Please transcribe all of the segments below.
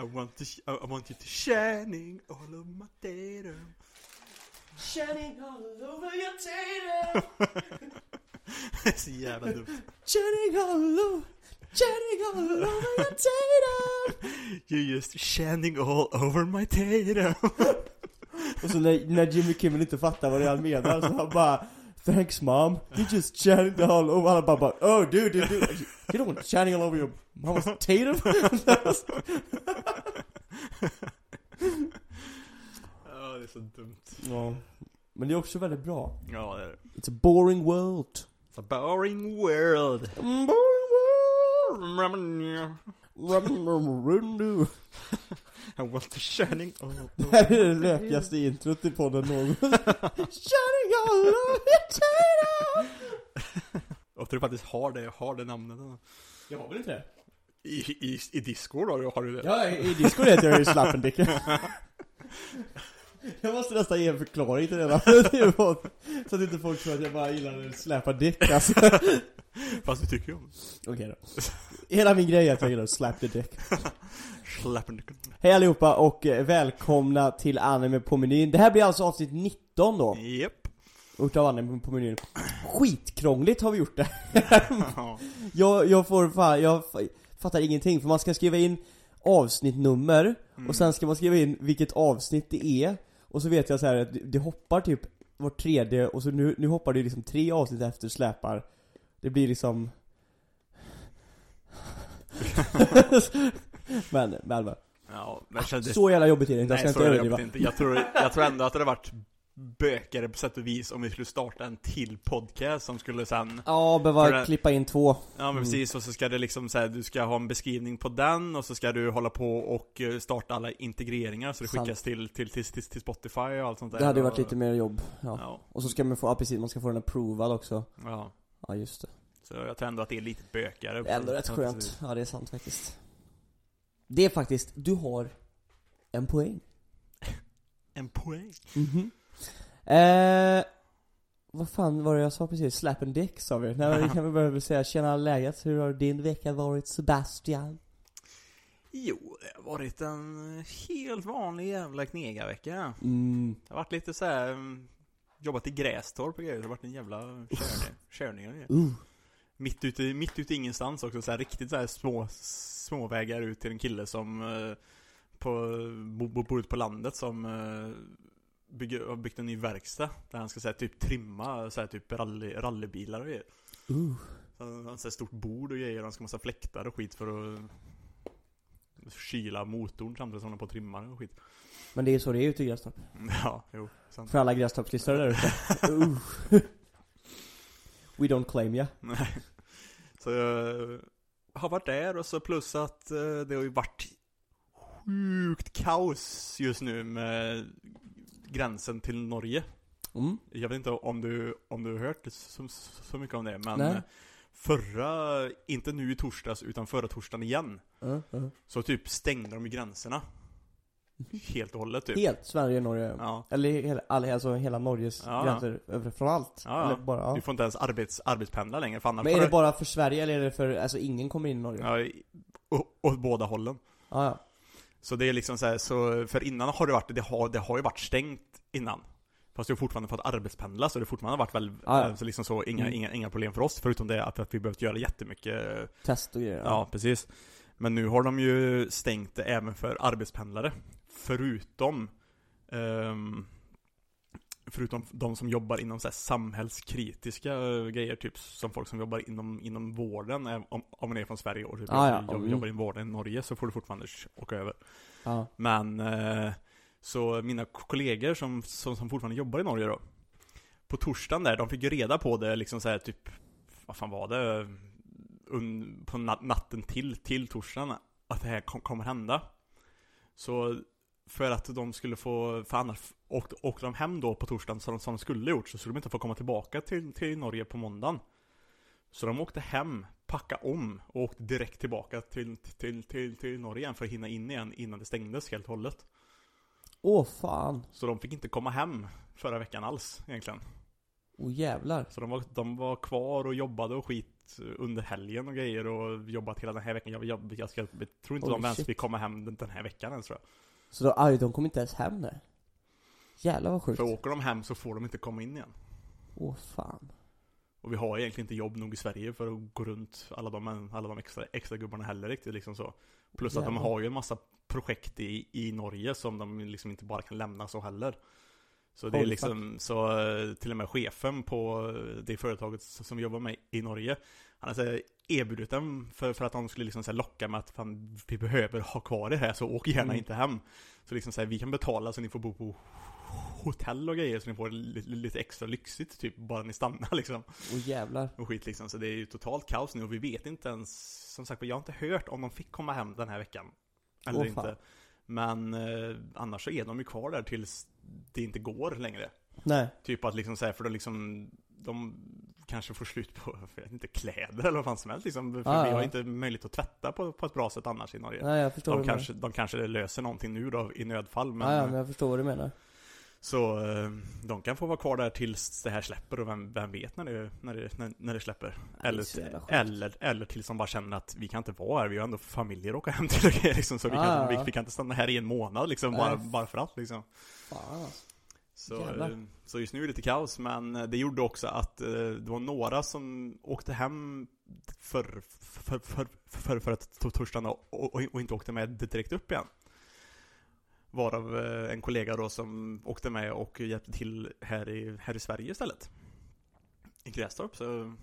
I want, to, sh- I want you to shining all over my datum Shining all over your tater Det är så jävla dumt. Shining all over Shining all over your tater You just shining all over my tatum. Och så när, när Jimmy Kimmel inte fattar vad det är han menar så han bara Thanks mom, you just shining all over. Han bara bara Oh dude, dude, dude. You don't want shining all over your mama's tater Ja, det är så dumt. Ja Men det är också väldigt bra. Ja, det är det. It's a boring world. It's a boring world. Mm, Boring world To shining Det här är det lökigaste introt i podden någonsin. Shining all over your tater Jag tror faktiskt har det, har det namnet. Jag har väl inte det? I, i, i Discord har du, har du det? Ja, i Discord heter jag ju Slappendicken Jag måste nästan ge en förklaring till det där. Så att inte folk tror att jag bara gillar att släpa dick alltså. Fast du tycker ju om Okej då. Hela min grej är att jag gillar att slap the dick. Hej allihopa och eh, välkomna till Anime på menyn. Det här blir alltså avsnitt 19 då. Japp. Utav Anime på menyn. Skitkrångligt har vi gjort det. Ja. jag, jag får fan, jag fattar ingenting för man ska skriva in avsnittnummer och sen ska man skriva in vilket avsnitt det är Och så vet jag så här att det- hoppar typ var tredje och så nu, nu hoppar det liksom tre avsnitt efter släpar Det blir liksom Men, men, men. Ja, men jag kände, Så jävla jobbigt är det inte, jag ska Nej, inte överdriva inte. Jag tror, jag tror ändå att det hade varit bökigare på sätt och vis om vi skulle starta en till podcast som skulle sen Ja, behöva det- klippa in två. Ja men Mm. precis, och så ska det liksom säga du ska ha en beskrivning på den och så ska du hålla på och eh, starta alla integreringar så det Sant. skickas till, till, till, till, till Spotify och allt sånt där. Det hade ju varit lite mer jobb, ja. Ja, Och så ska man få, ja precis, man ska få den approvad också. Ja. Ja just det. Så jag tror ändå att det är lite bökigare Det är ändå rätt Så skönt, ja det är sant faktiskt. Det är faktiskt, du har en poäng. En poäng? Mhm Eh, vad fan var det jag sa precis? Slap and dick sa vi. Nej, vi kan väl börja med att säga tjena läget, hur har din vecka varit Sebastian? Jo, det har varit en helt vanlig jävla knegarvecka Mm, Det har varit lite så här. mm, Jobbat i Grästorp och grejer, det har varit en jävla körning, körning uh, Mitt ute, mitt ute ingenstans också, så här riktigt så här små, små vägar ut till en kille som eh, på, bo- bo- bor ute på landet som eh, bygger, har byggt en ny verkstad Där han ska säga typ trimma så här, typ rally, rallybilar och grejer uh. så Han har här stort bord och grejer och han ska ha massa fläktar och skit för att Kyla motorn samtidigt som han är på och trimmar och skit Men det är så det är ute i Grästorp. Ja, jo, sant För alla Grästorpslyssnare där ute. uh. We don't claim ya. Nej. Så jag har varit där och så plus att eh, det har ju varit sjukt kaos just nu med gränsen till Norge. Mm. Jag vet inte om du, om du har hört så, så mycket om det, men Nej. förra, inte nu i torsdags, utan förra torsdagen igen, Uh, uh. så typ stängde de gränserna. Helt och hållet typ. Helt Sverige, Norge. Ja. Eller hela, all- alltså hela Norges Ja. gränser, från allt. Ja, ja. Eller bara, ja. Du får inte ens arbets, arbetspendla längre, för Men är det bara för Sverige eller är det för, alltså ingen kommer in i Norge? Ja, åt båda hållen. Ja, ja. Så det är liksom så här, så för innan har det varit, det har, det har ju varit stängt innan. Fast det har fortfarande fått arbetspendla, så det har fortfarande varit väl, Ja, ja. så liksom så, inga, Mm. inga, inga problem för oss, förutom det att, att vi behövt göra jättemycket, Test och grejer. ja. precis. Men nu har de ju stängt det även för arbetspendlare. Förutom, ehm, förutom de som jobbar inom så här samhällskritiska eh, grejer, typ som folk som jobbar inom, inom vården, om, om man är från Sverige och typ Ah, ja. jobbar, Mm. jobbar inom vården i Norge, så får du fortfarande åka över. ja. Men, eh, så mina kollegor som, som, som fortfarande jobbar i Norge då På torsdagen där, de fick ju reda på det liksom så här typ Vad fan var det? Un, på na- natten till, till torsdagen Att det här kom, kommer hända Så För att de skulle få, för annars åkte, åkte de hem då på torsdagen som, som de skulle gjort Så skulle de inte få komma tillbaka till, till Norge på måndagen Så de åkte hem, packade om och åkte direkt tillbaka till, till, till, till Norge igen för att hinna in igen innan det stängdes helt och hållet Åh fan. Så de fick inte komma hem förra veckan alls egentligen Åh jävlar. Så de var, de var kvar och jobbade och skit under helgen och grejer och jobbat hela den här veckan. Jag, jag, jag, jag tror inte Oj, de ens vill komma hem den, den här veckan ens tror jag. Så då, aj, de kommer inte ens hem nu. Jävlar vad sjukt. För åker de hem så får de inte komma in igen. Åh fan. Och vi har egentligen inte jobb nog i Sverige för att gå runt alla de, alla de extra, extra gubbarna heller riktigt liksom så. Plus att de Jävlar. har ju en massa projekt i, i Norge som de liksom inte bara kan lämna så heller. Så det är liksom, så eh, till och med chefen på eh, det företaget som vi jobbar med i Norge Han här erbjudit dem för, för att de skulle liksom så locka med att fan, vi behöver ha kvar det här så åk gärna Mm. inte hem Så liksom så här, vi kan betala så ni får bo på hotell och grejer så ni får lite, lite extra lyxigt typ bara ni stannar liksom Åh jävlar. och skit liksom. Så det är ju totalt kaos nu och vi vet inte ens, som sagt jag har inte hört om de fick komma hem den här veckan. Eller fan. inte. Men eh, annars så är de ju kvar där tills det inte går längre. Nej. Typ att liksom säga för de liksom, de kanske får slut på, vet inte, kläder eller vad fan som helst liksom. För Ah, vi ja. har inte möjlighet att tvätta på, på ett bra sätt annars i Norge. Nej jag förstår De kanske, de kanske löser någonting nu då i nödfall men, ja, ja, men jag förstår vad du menar. Så eh, de kan få vara kvar där tills det här släpper och vem, vem vet när det, när det, när, när det släpper. är Eller, eller, eller tills de bara känner att vi kan inte vara här, vi har ändå familjer att åka hem till liksom, så vi, Ah, kan, ja. vi, vi kan inte stanna här i en månad liksom, bara, Nej. bara för att liksom. Fan alltså. Så, eh, så just nu är det lite kaos, men eh, det gjorde också att eh, det var några som åkte hem för, för, för, för, för att to- torsdagen och, och, inte åkte med direkt upp igen. Varav en kollega då som åkte med och hjälpte till här i, här i Sverige istället. I Grästorp, så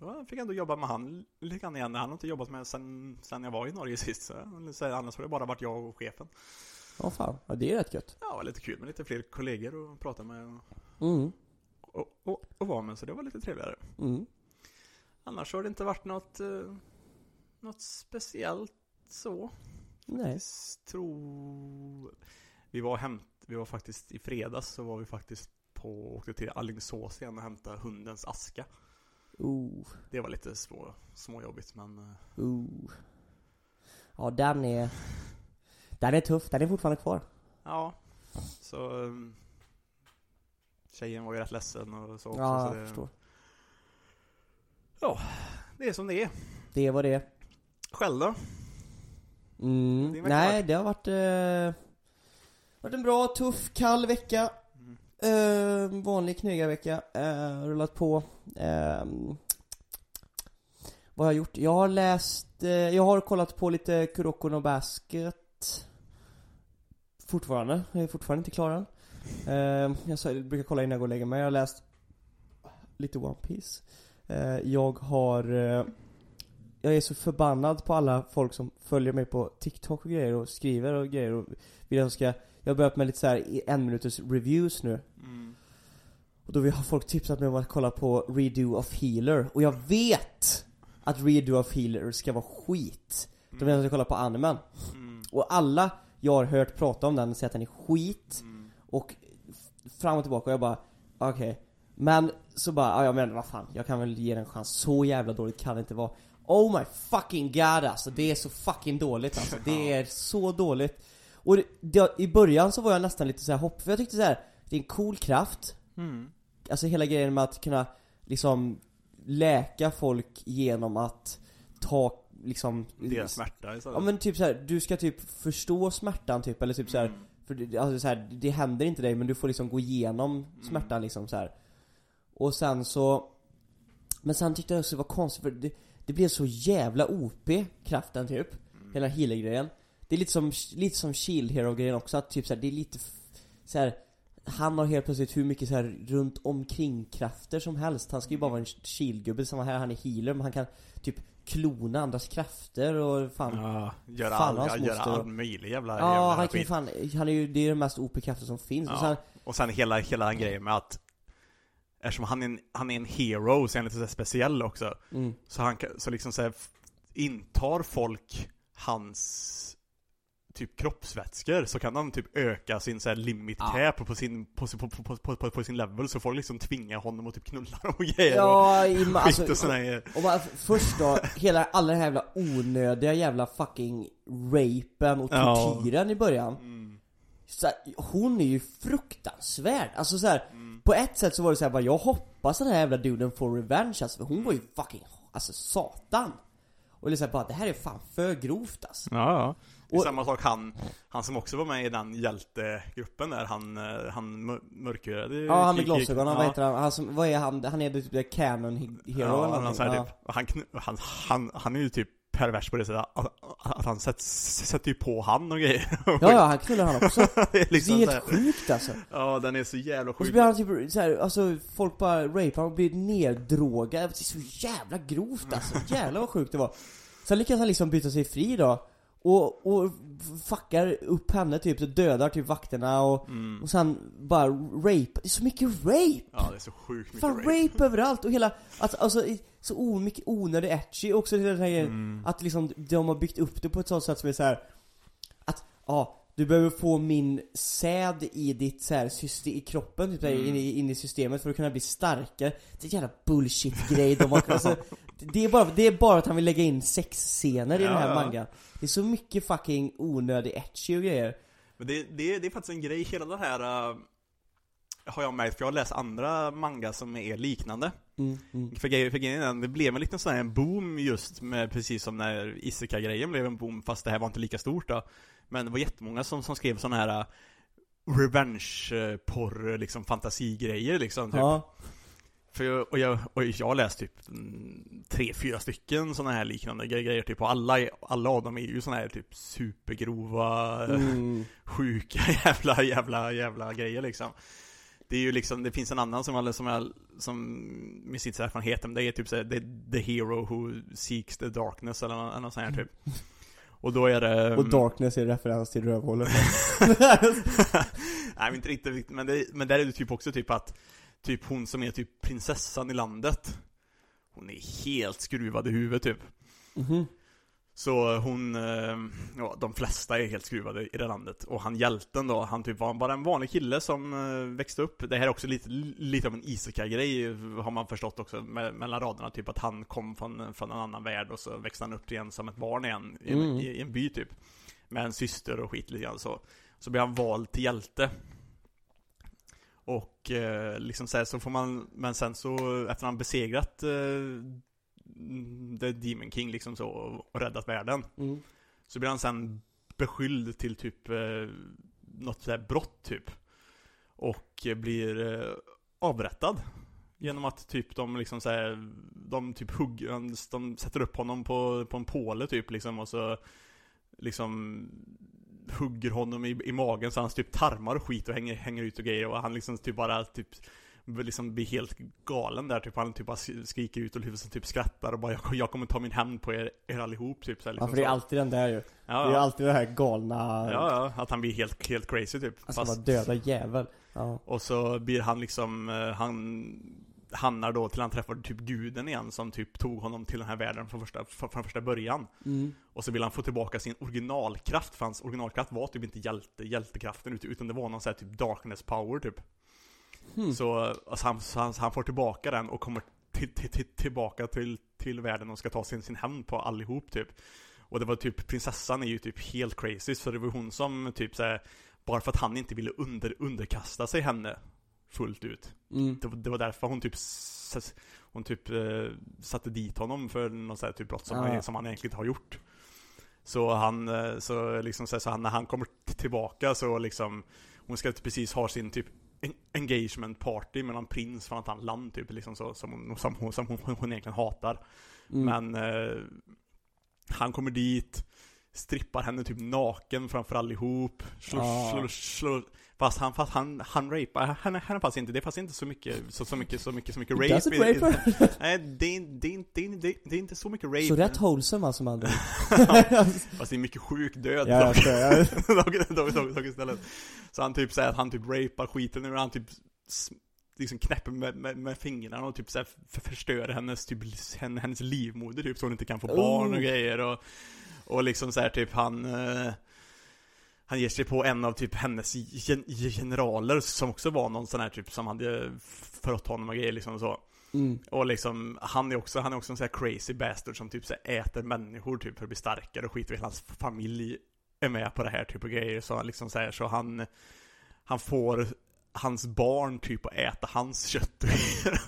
ja, jag fick ändå jobba med han lite grann igen. Han har inte jobbat med sen, sen jag var i Norge sist. Så, så annars har det bara varit jag och chefen. Ja fan. Ja det är rätt gött. Ja, lite kul med lite fler kollegor att prata med. Och, Mm. och, och, och vara med, så det var lite trevligare. Mm. Annars har det inte varit något, eh, något speciellt så. Nej. Tror... Vi var, hämt, vi var faktiskt i fredags så var vi faktiskt på, åkte till Alingsås igen och hämtade hundens aska. Oh. Det var lite små, småjobbigt men... Oh. Ja den är... Den är tuff, den är fortfarande kvar. Ja, så... eh, Tjejen var ju rätt ledsen och så också. Ja, så jag det, förstår. det är som det är. Det var det. Själv då? Mm. Nej, det har varit, eh, varit en bra, tuff, kall vecka. Mm. Eh, vanlig knegarvecka. Eh, rullat på. Eh, vad har jag gjort? Jag har läst, eh, jag har kollat på lite Kuroko no Basket. Fortfarande. Jag är fortfarande inte klar än. Eh, jag brukar kolla innan jag går och lägger mig. Jag har läst lite One Piece. Eh, jag har eh, jag är så förbannad på alla folk som följer mig på TikTok och grejer och skriver och grejer och vill att jag ska Jag har börjat med lite så här en minuters reviews nu Mm. Och då har folk tipsat mig om att kolla på Redo of Healer och jag vet att Redo of Healer ska vara skit De vill att jag ska kolla på animen Mm. Och alla jag har hört prata om den säger att den är skit Mm. och fram och tillbaka och jag bara okej Men så bara, ja men vad fan, jag kan väl ge den en chans. Så jävla dåligt kan det inte vara. Oh my fucking god alltså, det är så fucking dåligt alltså. Det är så dåligt. Och det, det, i början så var jag nästan lite så här hopp, för jag tyckte så här, det är en cool kraft. Mm. Alltså hela grejen med att kunna liksom läka folk genom att ta liksom Deras smärta istället. Ja men typ så här, du ska typ förstå smärtan typ, eller typ så här, Mm. för det, alltså så här, det händer inte dig men du får liksom gå igenom smärtan liksom så här. Och sen så Men sen tyckte jag också det var konstigt för det, det blev så jävla OP kraften typ Hela healer-grejen Det är lite som, lite som shield hero grejen också att typ så här, det är lite så här. Han har helt plötsligt hur mycket så här runt omkring krafter som helst Han ska ju bara vara en shield-gubbe, samma här, han är healer men han kan typ klona andras krafter och fan Ja, göra Fan, all, hans ja, göra all möjlig jävla, Ja, jävla han kan ju fan, han är ju, det är den mest OP-kraften som finns. Och sen, Ja. Och sen hela, hela den grejen med att Eftersom han är en, han är en hero så är han lite så speciell också mm, Så han så liksom så här, intar folk hans typ kroppsvätskor så kan han typ öka sin så här limit Ja. cap på sin, på, på, på, på, på, på sin level så får liksom tvinga honom att typ knulla dem och grejer ja, och skit alltså, och såna grejer. och bara, först då, hela, alla den här jävla onödiga jävla fucking rapen och Ja. tortyren i början. Mm. Så här, hon är ju fruktansvärd. Alltså så här, Mm. på ett sätt så var det så här, bara, jag hoppas den här jävla duden får revenge alltså, för hon var ju fucking alltså satan. Och liksom bara, det här är fan för grovt alltså. Ja, ja. Det är Och- samma sak han, han som också var med i den hjältegruppen där, han, eh, han mör- mörkhyade Ja, han med kik- glasögon, han, ja. vad heter han? han som, vad är han? Han är typ canon he- hero Ja, eller han, här, ja. typ, han, han, han, han är ju typ pervers på det sättet att, att han sätter, sätter ju på han och grejer. ja, ja, han knullar han också. det är liksom det är helt sjukt alltså. Ja, den är så jävla Och så sjuk. blir han typ såhär, alltså folk bara rapar och blir neddrogade. Det är så jävla grovt alltså. Jävlar vad sjukt det var. Sen lyckas han liksom byta sig fri då. Och, och fuckar upp henne typ, dödar typ vakterna och, Mm. och sen bara rape. Det är så mycket rape! Ja, det är så sjukt mycket Fan rape. överallt och hela, alltså, alltså så o, mycket onödig etchy också den här Mm. att liksom de har byggt upp det på ett sånt sätt som är så här att, ja, du behöver få min säd i ditt så här, system, i kroppen, typ, Mm. in, i, in i systemet för att kunna bli starkare. Det är en jävla bullshit-grej de har, alltså, det, är bara, det är bara att han vill lägga in sexscener i Ja, den här mangan. Det är så mycket fucking onödig etchy och grejer. Men det, det, det är faktiskt en grej, hela det här uh, har jag märkt, för jag har läst andra manga som är liknande. Mm, mm. För för grejen det blev en liten sån här boom just med, precis som när Isekai-grejen blev en boom, fast det här var inte lika stort då. Men det var jättemånga som, som skrev såna här uh, revenge-porr, liksom fantasigrejer liksom. Typ. Ja. För och, jag, och jag har läst typ tre, fyra stycken såna här liknande gre- grejer typ, och alla, alla av dem är ju såna här typ supergrova, Mm. sjuka jävla, jävla, jävla grejer liksom. Det är ju liksom, det finns en annan som jag, som jag, som med sitt erfarenhet, det är typ såhär, the, the hero who seeks the darkness eller något, något sånt här typ. Och då är det... Och Darkness är referens till rövhålet. Nej men inte riktigt, men, det, men där är det typ också typ att Typ hon som är typ prinsessan i landet Hon är helt skruvad i huvudet typ. Mhm. Så hon, eh, ja de flesta är helt skruvade i det landet. Och han hjälten då, han typ var bara en vanlig kille som eh, växte upp. Det här är också lite, lite av en isekai-grej har man förstått också me- mellan raderna. Typ att han kom från, från en annan värld och så växte han upp igen som ett barn igen i, en- Mm. i, i en by typ. Med en syster och skit lite grann så. Så blir han vald till hjälte och eh, liksom så, här, så får man, men sen så efter han besegrat eh, The Demon King liksom så och räddat världen Mm. Så blir han sen beskylld till typ eh, något sådär brott typ Och eh, blir eh, avrättad Genom att typ de liksom såhär, de typ hugger, de sätter upp honom på, på en påle typ liksom och så Liksom hugger honom i, i magen så hans typ tarmar och skit och hänger, hänger ut och grejer och han liksom typ bara typ liksom blir helt galen där typ han typ bara skriker ut och huvudet typ skrattar och bara jag, jag kommer ta min hämnd på er, er allihop typ så här, Ja liksom för det är alltid den där ju. ja, Det är ja. alltid det här galna, ja, ja, att han blir helt, helt crazy typ alltså Fast, bara döda jävel. Ja. och så blir han liksom, eh, han hamnar då till han träffar typ guden igen som typ tog honom till den här världen från första, från första början Mm. Och så vill han få tillbaka sin originalkraft, för hans originalkraft var typ inte hjälte, hjältekraften ut- utan det var någon sån här typ darkness power typ Hmm. Så, alltså han, så han, han får tillbaka den och kommer till, till, till, tillbaka till, till världen och ska ta sin, sin hämnd på allihop typ Och det var typ, prinsessan är ju typ helt crazy, så det var hon som typ såhär Bara för att han inte ville under, underkasta sig henne fullt ut Mm. det, var- det var därför hon typ Hon typ eh, satte dit honom för något typ brott som, Ja. han, som han egentligen inte har gjort Så han, eh, så liksom så, så han, när han kommer tillbaka så liksom Hon ska precis ha sin typ en- engagement party med någon prins från ett annat land typ liksom så Som hon, som hon, som hon, hon egentligen hatar Mm. Men eh, Han kommer dit Strippar henne typ naken framför allihop Slår, Ah. slår, slår Fast han, fast han, han rapar henne, henne fast inte, det fast inte så mycket, så, så mycket, så mycket, så mycket rape Does it i- rape? Nej, det är, det, är, det, är, det, är, inte så mycket rape. Så rätt wholesome alltså man Fast det är mycket sjuk död Ja, jag, dock, dock, dock, dock istället. Så han typ säger att han typ rapar skiten ur han typ liksom knäpper med, med, med fingrarna och typ så här för, förstör hennes, typ, henne- hennes livmoder typ så hon inte kan få barn och Oh. grejer och, och liksom så här typ han eh, Han ger sig på en av typ hennes gen, generaler som också var någon sån här typ som hade förrått honom och grejer liksom så mm. och liksom, han är också, han är också en sån här crazy bastard som typ så äter människor typ för att bli starkare och skit och hela hans familj är med på det här typ av grejer så han liksom säger så han Han får hans barn typ och äta hans kött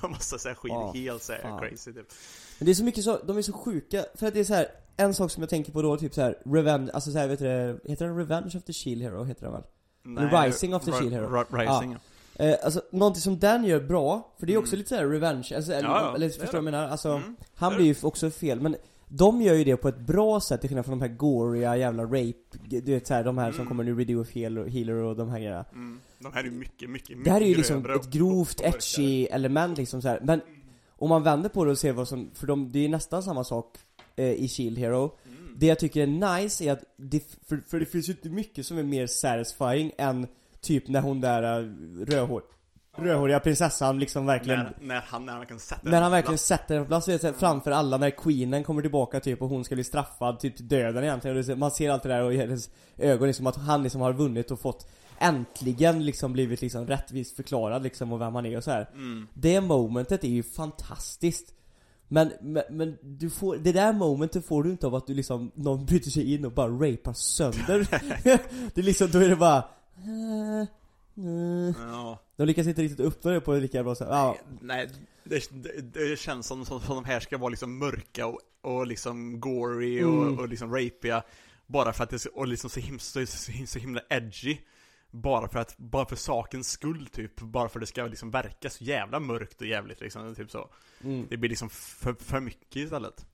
och massa så här skit, Ja, helt så här crazy typ. Men det är så mycket så, de är så sjuka, för att det är så här. En sak som jag tänker på då, typ så här, Revenge, alltså så här, vet du det, heter den Revenge of the Shield Hero, heter den väl? Nej, Rising of the Shield Hero. Ri- Rising, ja. Eh, alltså, någonting som den gör bra, för det är också Mm. lite såhär revenge, alltså, eller, Ja, eller är förstår du vad jag menar? Alltså, Mm. han blir ju också fel, men de gör ju det på ett bra sätt till skillnad från de här goriga jävla rape, du vet såhär, de här som Mm. kommer nu, Redo Healer, Healer och de här grejerna. Mm. De här är ju mycket, mycket, mycket Det här är ju liksom ett grovt, etchy element liksom så här. men om man vänder på det och ser vad som, för de, det är nästan samma sak eh, i Shield Hero. Mm. Det jag tycker är nice är att, det, för, för det finns ju inte mycket som är mer satisfying än typ när hon där uh, rödhår, rödhåriga prinsessan liksom verkligen När, när han, när han kan sätta när han verkligen plats. sätter den på plats, vet, här, framför alla när queenen kommer tillbaka typ och hon ska bli straffad typ till döden egentligen och det, man ser allt det där och i hennes ögon liksom att han liksom har vunnit och fått äntligen liksom blivit liksom rättvist förklarad liksom och vem han är och så här. Mm. Det momentet är ju fantastiskt men, men, men du får, det där momentet får du inte av att du liksom, någon bryter sig in och bara rapar sönder Det är liksom, då är det bara eh. Ja. De lyckas inte riktigt uppnå det på lika bra sätt, ja. Nej, det, det, det känns som, som, som de här ska vara liksom mörka och, och liksom gory Mm. och, och liksom rapiga Bara för att det är så- och liksom så himla, så, så, så himla edgy Bara för att, bara för sakens skull typ Bara för att det ska liksom verka så jävla mörkt och jävligt liksom, typ så Mm. Det blir liksom för, för mycket istället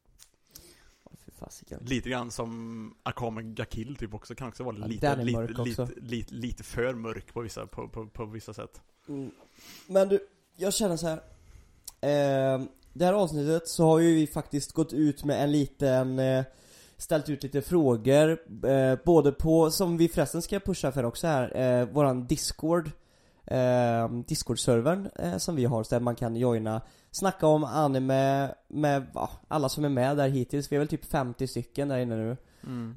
fasiken. Lite grann som Akame ga Kill typ också, kan också vara Ja, lite, lite, lite, lite, lite för mörk på vissa, på, på, på vissa sätt Mm. Men du, jag känner så här. Eh, det här avsnittet så har ju vi faktiskt gått ut med en liten eh, Ställt ut lite frågor, eh, både på, som vi förresten ska pusha för också här, eh, våran discord eh, Discord-servern eh, som vi har, så där man kan joina Snacka om anime med va, alla som är med där hittills, vi är väl typ 50 stycken där inne nu.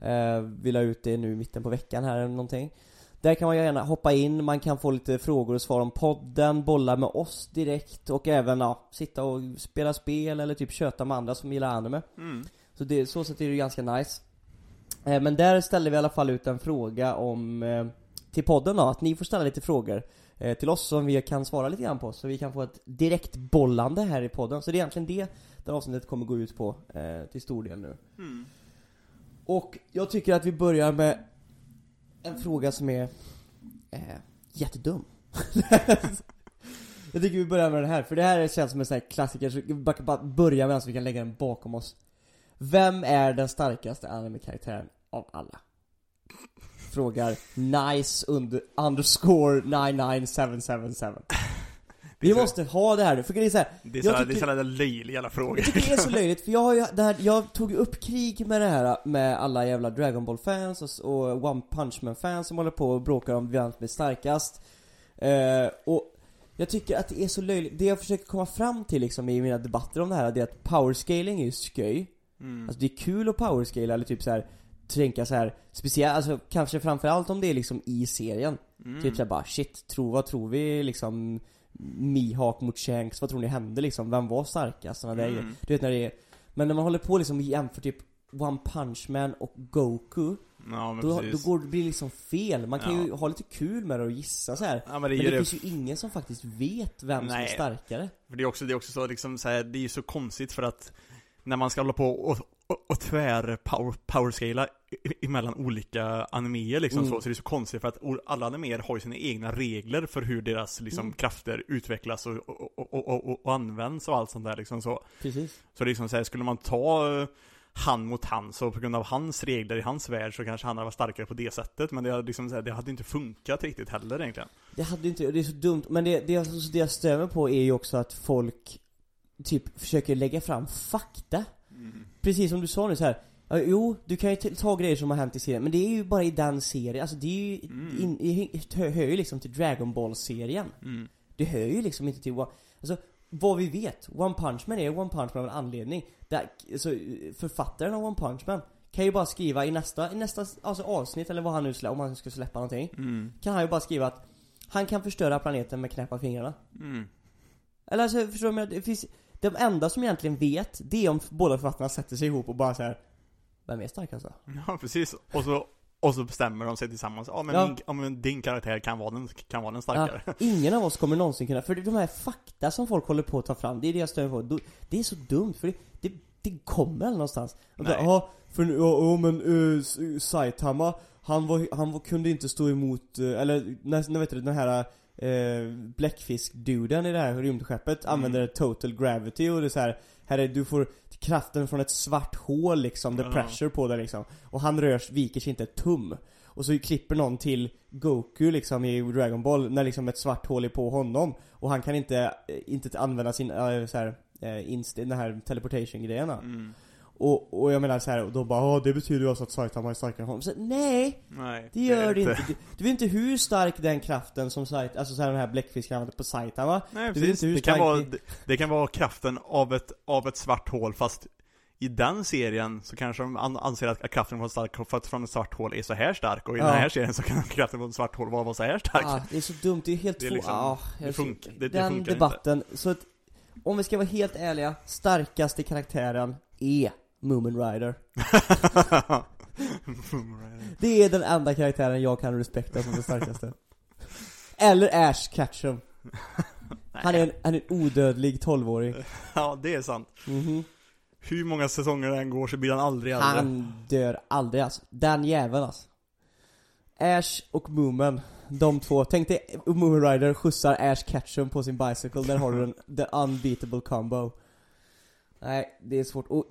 Eh, vi la ut det nu i mitten på veckan här eller någonting. Där kan man gärna hoppa in, man kan få lite frågor och svar om podden, bolla med oss direkt och även ja, sitta och spela spel eller typ köta med andra som gillar anime. Mm. Så det, så sätt är det ganska nice eh, Men där ställde vi i alla fall ut en fråga om eh, Till podden då, att ni får ställa lite frågor eh, Till oss som vi kan svara lite grann på så vi kan få ett direkt bollande här i podden Så det är egentligen det det avsnittet kommer gå ut på eh, till stor del nu Mm. och jag tycker att vi börjar med en fråga som är eh, jättedum. jag tycker vi börjar med den här, för det här känns som en sån här klassiker, så vi bara, bara börja med den så vi kan lägga den bakom oss. Vem är den starkaste anime-karaktären av alla? Frågar nice under, underscore 99777. Vi måste ha det här nu, för det är så här, Det är Jag så, det är tycker- så jävla löjlig jävla fråga jag tycker det är så löjligt, för jag har ju det här, jag tog ju upp krig med det här med alla jävla Dragon Ball fans och, och One Punch Man fans som håller på och bråkar om vem som är starkast eh, Och jag tycker att det är så löjligt, det jag försöker komma fram till liksom i mina debatter om det här, det är att powerscaling är ju sköj mm. Alltså det är kul att powerscala eller typ så här tänka så här speciellt, alltså kanske framförallt om det är liksom i serien Mm. Typ såhär bara shit, tro, vad tror vi liksom Mihawk mot Shanks, vad tror ni hände liksom? Vem var starkast? Där Mm. grejer. Du vet när det är Men när man håller på liksom jämför typ One Punch Man och Goku Ja men då, då precis går det blir liksom fel, man kan ju Ja. ha lite kul med det och gissa så här. Ja men det Men ju det det, finns ju ingen som faktiskt vet vem som är Nej. starkare för det är också, det är också så liksom så här, det är ju så konstigt för att När man ska hålla på och, och, och tvär power, powerscala i- emellan olika animéer liksom Mm. så, så det är så konstigt för att alla animéer har ju sina egna regler för hur deras liksom Mm. krafter utvecklas och, och, och, används och allt sånt där liksom så Precis Så liksom så här, skulle man ta eh, han mot han, så på grund av hans regler i hans värld så kanske han hade varit starkare på det sättet Men det, hade liksom, det hade inte funkat riktigt heller egentligen Det hade inte, det är så dumt, men det, det, jag- det jag stämmer på är ju också att folk Typ försöker lägga fram fakta Precis som du sa nu så här. Jo, du kan ju ta grejer som har hänt i serien, men det är ju bara i den serien, alltså det är ju, Mm. in, i, hör, hör ju liksom till Dragon Ball-serien Mm. Det hör ju liksom inte till, alltså vad vi vet, One Punch Man är One Punch Man av en anledning Där, så, Författaren av One Punch Man kan ju bara skriva i nästa, i nästa alltså avsnitt eller vad han nu släpper, om han ska släppa någonting Mm. Kan han ju bara skriva att han kan förstöra planeten med knäppa fingrarna Mm. Eller alltså, förstår du? Det finns, de enda som egentligen vet, det är om båda författarna sätter sig ihop och bara så här. Vem är starkast då? Ja, precis. Och så, Och så bestämmer de sig tillsammans, ja men, Ja. Min, ja, men din karaktär kan vara den, kan vara den Ja, starkare. ingen av oss kommer någonsin kunna, för de här fakta som folk håller på att ta fram, det är det jag stör mig på. Det är så dumt, för det, det, det kommer aldrig någonstans. Och Nej. bara, Ja, för nu- ja men uh, Saitama, han var, han var, kunde inte stå emot, eh, eller när, när vet du, den här eh, bläckfisk-duden i det här rymdskeppet Mm. använder total gravity och det är så här, här är, du får kraften från ett svart hål liksom, the pressure på det liksom. Och han rör, viker sig inte ett tum. Och så klipper någon till Goku liksom i Dragon Ball när liksom ett svart hål är på honom. Och han kan inte, inte använda sin, äh, så här, inst, den här teleportation-grejerna. Mm. Och, och jag menar så här, och då bara ja det betyder ju alltså att Saitama är starkare än honom. Så, nej! Nej, Det gör det inte. Du, du vet inte hur stark den kraften som Saitama, alltså så här, den här använder på Saitama. Nej Du precis, inte det kan, vara, det- det, kan vara kraften av ett, av ett svart hål fast i den serien så kanske de an, anser att kraften från ett, stark, för att från ett svart hål är så här stark och i Ja. den här serien så kan kraften från ett svart hål vara så här stark. Ah, det är så dumt, det är helt Det är två, liksom- ah, det funkar- det- Den debatten, så att, om vi ska vara helt ärliga, starkaste karaktären är Moomin Rider. Det är den enda karaktären jag kan respekta som den starkaste. Eller Ash Ketchum. Han är en, han är en odödlig 12-åring. ja, det är sant. Mhm. Hur många säsonger det än går så blir han aldrig äldre. Han dör aldrig alltså. Den jäveln alltså. Ash och Moomin, de två. Tänk dig Moomin Rider skjutsar Ash Ketchum på sin bicycle, där har du den, the unbeatable combo. Nej, det är svårt. Och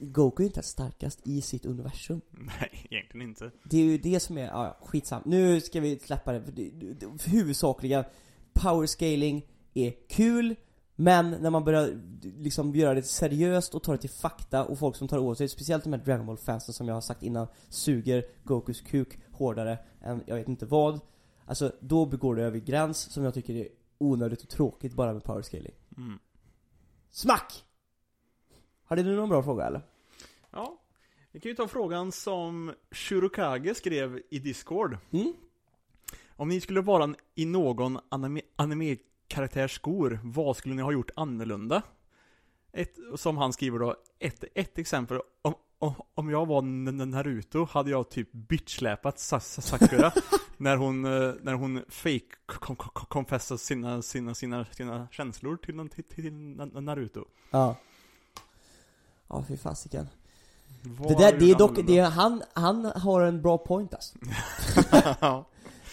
Goku är inte starkast i sitt universum. Nej, egentligen inte. Det är ju det som är, ja, skitsam. Nu ska vi släppa det, för det, det, det huvudsakligen Power scaling är kul, men när man börjar liksom göra det seriöst och ta det till fakta och folk som tar åt sig, speciellt de här Dragon Ball fansen som jag har sagt innan, suger Gokus kuk hårdare än jag vet inte vad. Alltså, då begår det över gräns som jag tycker är onödigt och tråkigt bara med power scaling. Mm. Smack! Har du någon bra fråga eller? Ja, vi kan ju ta frågan som Shurokage skrev i Discord. Mm? Om ni skulle vara i någon anime, anime-karaktärs skor, vad skulle ni ha gjort annorlunda? Ett, som han skriver då, ett, ett exempel, om, om, jag var Naruto hade jag typ bitchsläpat Sa- Sa- Sakura när hon, eh, när hon fake confessade sina, sina, sina, sina känslor till, till, till Na- Naruto. Ja. Ja, fy fasiken. Det där, det är dock, det är, han, han har en bra point alltså.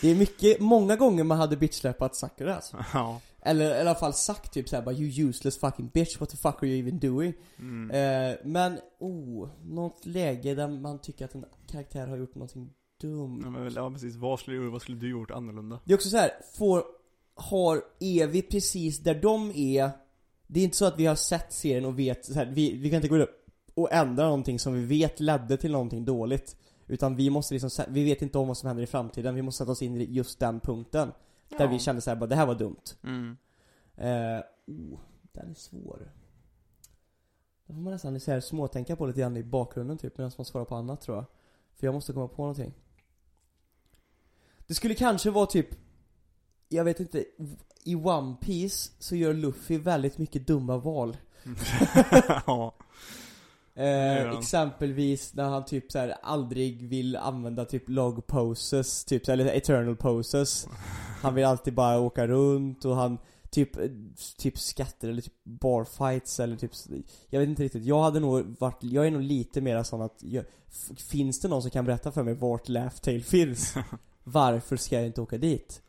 Det är mycket, många gånger man hade bitchsläpat Sakura alltså. ja. Eller i alla fall sagt typ såhär bara 'You useless fucking bitch, what the fuck are you even doing?' Mm. Eh, men, oh, något läge där man tycker att en karaktär har gjort någonting dumt. Ja, men, ja precis, vad skulle, vad skulle du gjort annorlunda? Det är också så här, får, har, är vi precis där de är Det är inte så att vi har sett serien och vet, så här, vi, vi kan inte gå upp och ändra någonting som vi vet ledde till någonting dåligt. Utan vi måste liksom, vi vet inte om vad som händer i framtiden, vi måste sätta oss in i just den punkten. Där vi kände såhär bara, det här var dumt. Mm. eh, oh, den är svår. Då får man nästan så här, småtänka på lite grann i bakgrunden typ, medan man svarar på annat tror jag. För jag måste komma på någonting. Det skulle kanske vara typ Jag vet inte, i One Piece så gör Luffy väldigt mycket dumma val ja. eh. Exempelvis när han typ så här aldrig vill använda typ log poses, typ så här, eller eternal poses Han vill alltid bara åka runt och han typ, typ skatter eller typ barfights eller typ Jag vet inte riktigt, jag hade nog varit, jag är nog lite mer sån att jag, Finns det någon som kan berätta för mig vart Laugh Tale finns? Varför ska jag inte åka dit?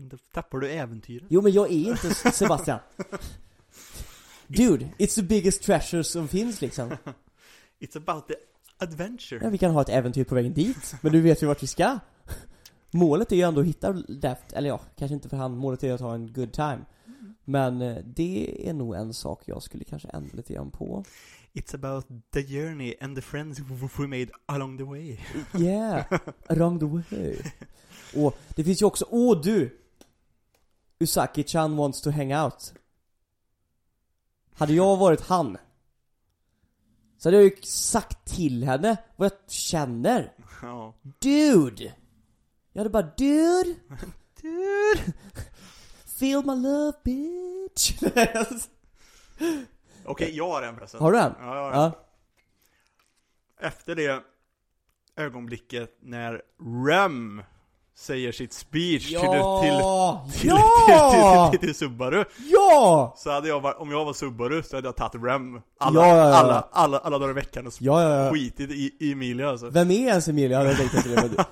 Då tappar du äventyret. Jo men jag är inte Sebastian Dude, it's the biggest treasure som finns liksom It's about the adventure. Ja vi kan ha ett äventyr på vägen dit, men du vet ju vart vi ska Målet är ju ändå att hitta Daft, eller ja, kanske inte för han, målet är att ha en good time Men eh, det är nog en sak jag skulle kanske ändra lite grann på It's about the journey and the friends we made along the way. Yeah, along the way Och det finns ju också, åh du! Usaki-chan wants to hang out Hade jag varit han Så hade jag ju sagt till henne vad jag känner Ja. Dude! Jag hade bara dude! Dude. Feel my love bitch! Okej, jag har en förresten. Har du en? Ja, ja. Ja. Efter det, ögonblicket när Rem säger sitt speech Ja! till, till, till, ja! till, till, till, Subaru. ja! Så hade jag varit, om jag var Subaru så hade jag tagit Rem alla, Ja, ja, alla, alla, alla dagar i veckan och Ja, skitit i, i Emilia alltså. Vem är ens Emilia? Hade jag tänkt till det.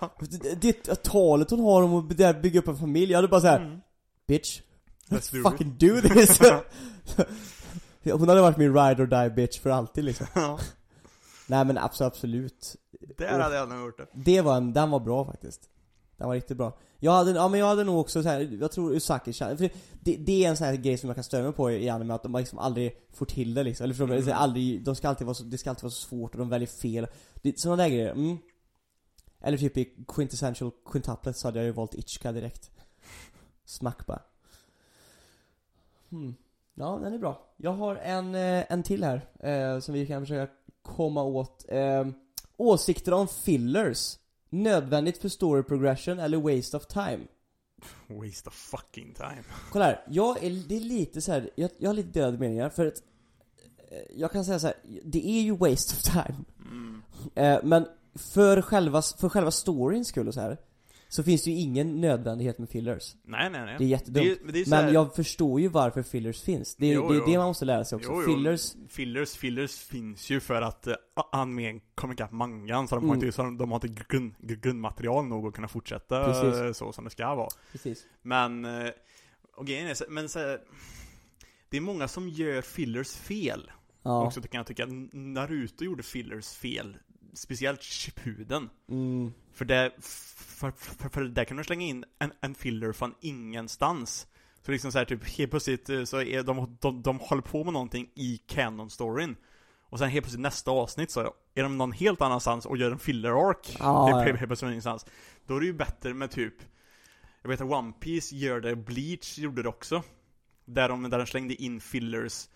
det, det talet hon har om att bygga upp en familj, jag hade bara såhär Mm. Bitch, Let's do fucking do this! hon hade varit min ride or die bitch för alltid liksom. Nej men absolut, absolut. där hade jag nog gjort det. Det var en, den var bra faktiskt. Den var riktigt bra. Jag hade, ja men jag hade nog också så här, jag tror Usaki för det, det är en sån här grej som jag kan störa mig på i anime, att de liksom aldrig får till det liksom. Eller förstår du? Mm. Aldrig, de ska alltid vara så, det ska alltid vara så svårt och de väljer fel. Det, sådana där grejer, mm. Eller typ i Quintessential Quintuplet så hade jag ju valt Ichika direkt. Smack bara. Hmm. Ja, den är bra. Jag har en, eh, en till här, eh, som vi kan försöka komma åt. Eh, åsikter om fillers. Nödvändigt för story progression eller waste of time? Waste of fucking time. Kolla här, jag är, det är lite så här, jag, jag har lite delade meningar för att eh, Jag kan säga så här, det är ju waste of time Mm. eh, Men för själva, för själva storyns skull och så här Så finns det ju ingen nödvändighet med fillers Nej, nej, nej. Det är jättedumt Det är, det är så Men här- jag förstår ju varför fillers finns Det är, Jo, det, är jo. det man måste lära sig också Jo. Fillers, Fillers, fillers finns ju för att uh, animen kommer ikapp mangan, så de har Mm. inte, så de, de har inte grund, grundmaterial nog att kunna fortsätta Precis. eh, så som det ska vara. precis Men, eh, och grejen är men så, det är många som gör fillers fel. Ja, Också kan jag tycka, Naruto gjorde fillers fel. Speciellt Shippuden. mm, För det, för, för, för där kan du slänga in en, en filler från ingenstans. Så liksom så här, typ helt plötsligt eh, så är de, de, de håller på med någonting i canon-storyn. Och sen helt plötsligt nästa avsnitt så är de någon helt annanstans och gör en filler-ark. Helt, ja. helt plötsligt ingenstans. Då är det ju bättre med typ, jag vet att One Piece gör det, Bleach gjorde det också. Där de, där de slängde in fillers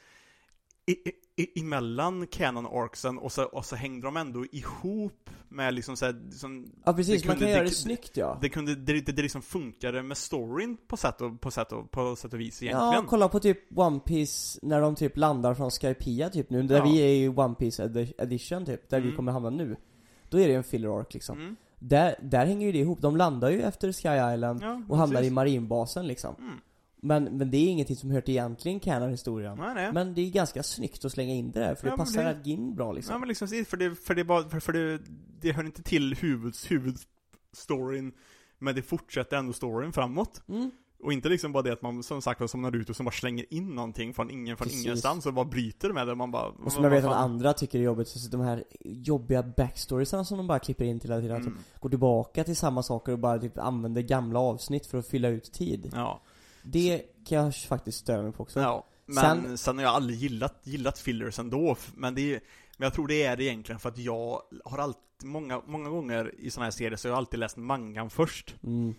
i, i, emellan canon arcsen och så, och så hängde de ändå ihop med liksom såhär, som, ja precis, det man kunde- kan göra det- det snyggt ja det kunde, det, det, det liksom funkade med storyn på sätt och, på sätt och, på sätt och vis egentligen. Ja, kolla på typ One Piece när de typ landar från Skypiea typ nu, där Ja. vi är i One Piece edi- edition typ, där vi Mm. kommer hamna nu. Då är det en filler arc liksom. Mm. Där, där hänger ju det ihop, de landar ju efter Sky Island Ja, och hamnar i marinbasen liksom. Mm. Men, men det är ingenting som hör till egentligen canon-historien. Nej, nej. Men det är ganska snyggt att slänga in det där, för Ja, det passar det-. Gin bra liksom. Ja men liksom, för det, för det, bara, för, för det, det hör inte till huvuds, huvudstoryn Men det fortsätter ändå storyn framåt Mm. Och inte liksom bara det att man, som sagt som Naruto, som bara slänger in någonting från ingen, från Precis. ingenstans och bara bryter med det, man bara Och som jag vet att andra tycker är jobbigt, så de här jobbiga backstoriesarna som de bara klipper in till hela tiden. Mm. Alltså, går tillbaka till samma saker och bara typ använder gamla avsnitt för att fylla ut tid. Ja, Det kan jag faktiskt störa mig på också. ja. Men Sen- sen, har jag aldrig gillat, gillat fillers ändå, men det är, men jag tror det är det egentligen för att jag har alltid, många, många gånger i sådana här serier så har jag alltid läst mangan först Mm.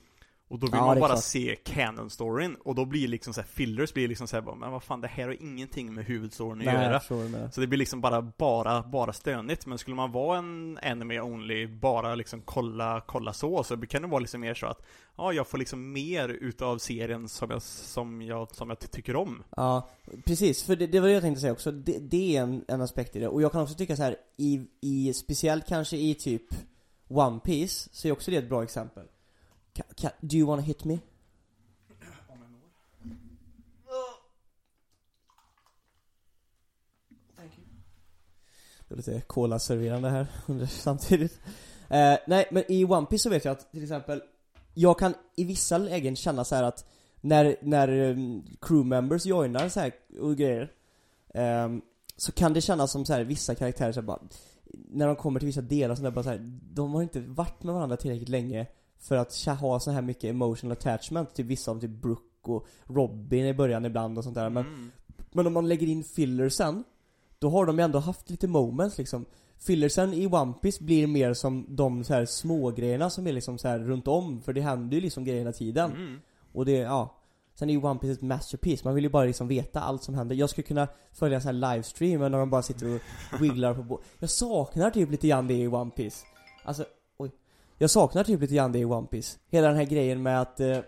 Och då vill Ja, man det bara klart. se canon-storyn, och då blir liksom så här, fillers blir liksom så här, bara, men vad fan det här har ingenting med huvudstoryn att Nej, göra menar. Så det blir liksom bara, bara, bara stönigt, men skulle man vara en anime only, bara liksom kolla, kolla så, så kan det vara liksom mer så att Ja, jag får liksom mer utav serien som jag, som jag, som jag ty- tycker om Ja, precis. För det, det var det jag tänkte säga också. Det, det är en, en aspekt i det. Och jag kan också tycka så här i, i speciellt kanske i typ One Piece så är också det ett bra exempel. Can, can, do you wanna hit me? Det är lite cola-serverande här samtidigt. Eh, nej, men i One Piece så vet jag att till exempel Jag kan i vissa lägen känna så här att när, när um, crew members joinar så här och grejer um, Så kan det kännas som så här vissa karaktärer så här bara När de kommer till vissa delar så där bara så här, De har inte varit med varandra tillräckligt länge för att ha så här mycket emotional attachment till vissa av typ Brooke och Robin i början ibland och sånt där. Men Mm. men om man lägger in fillersen Då har de ju ändå haft lite moments liksom. Fillersen i One Piece blir mer som de så här små grejerna som är liksom så här runt om För det händer ju liksom grejer hela tiden. Mm. Och det, ja. Sen är ju One Piece ett masterpiece, man vill ju bara liksom veta allt som händer. Jag skulle kunna följa en sån här livestream när de bara sitter och wigglar på bo- Jag saknar typ lite grann det i One Piece. Alltså, Jag saknar typ lite grann det i One Piece Hela den här grejen med att eh,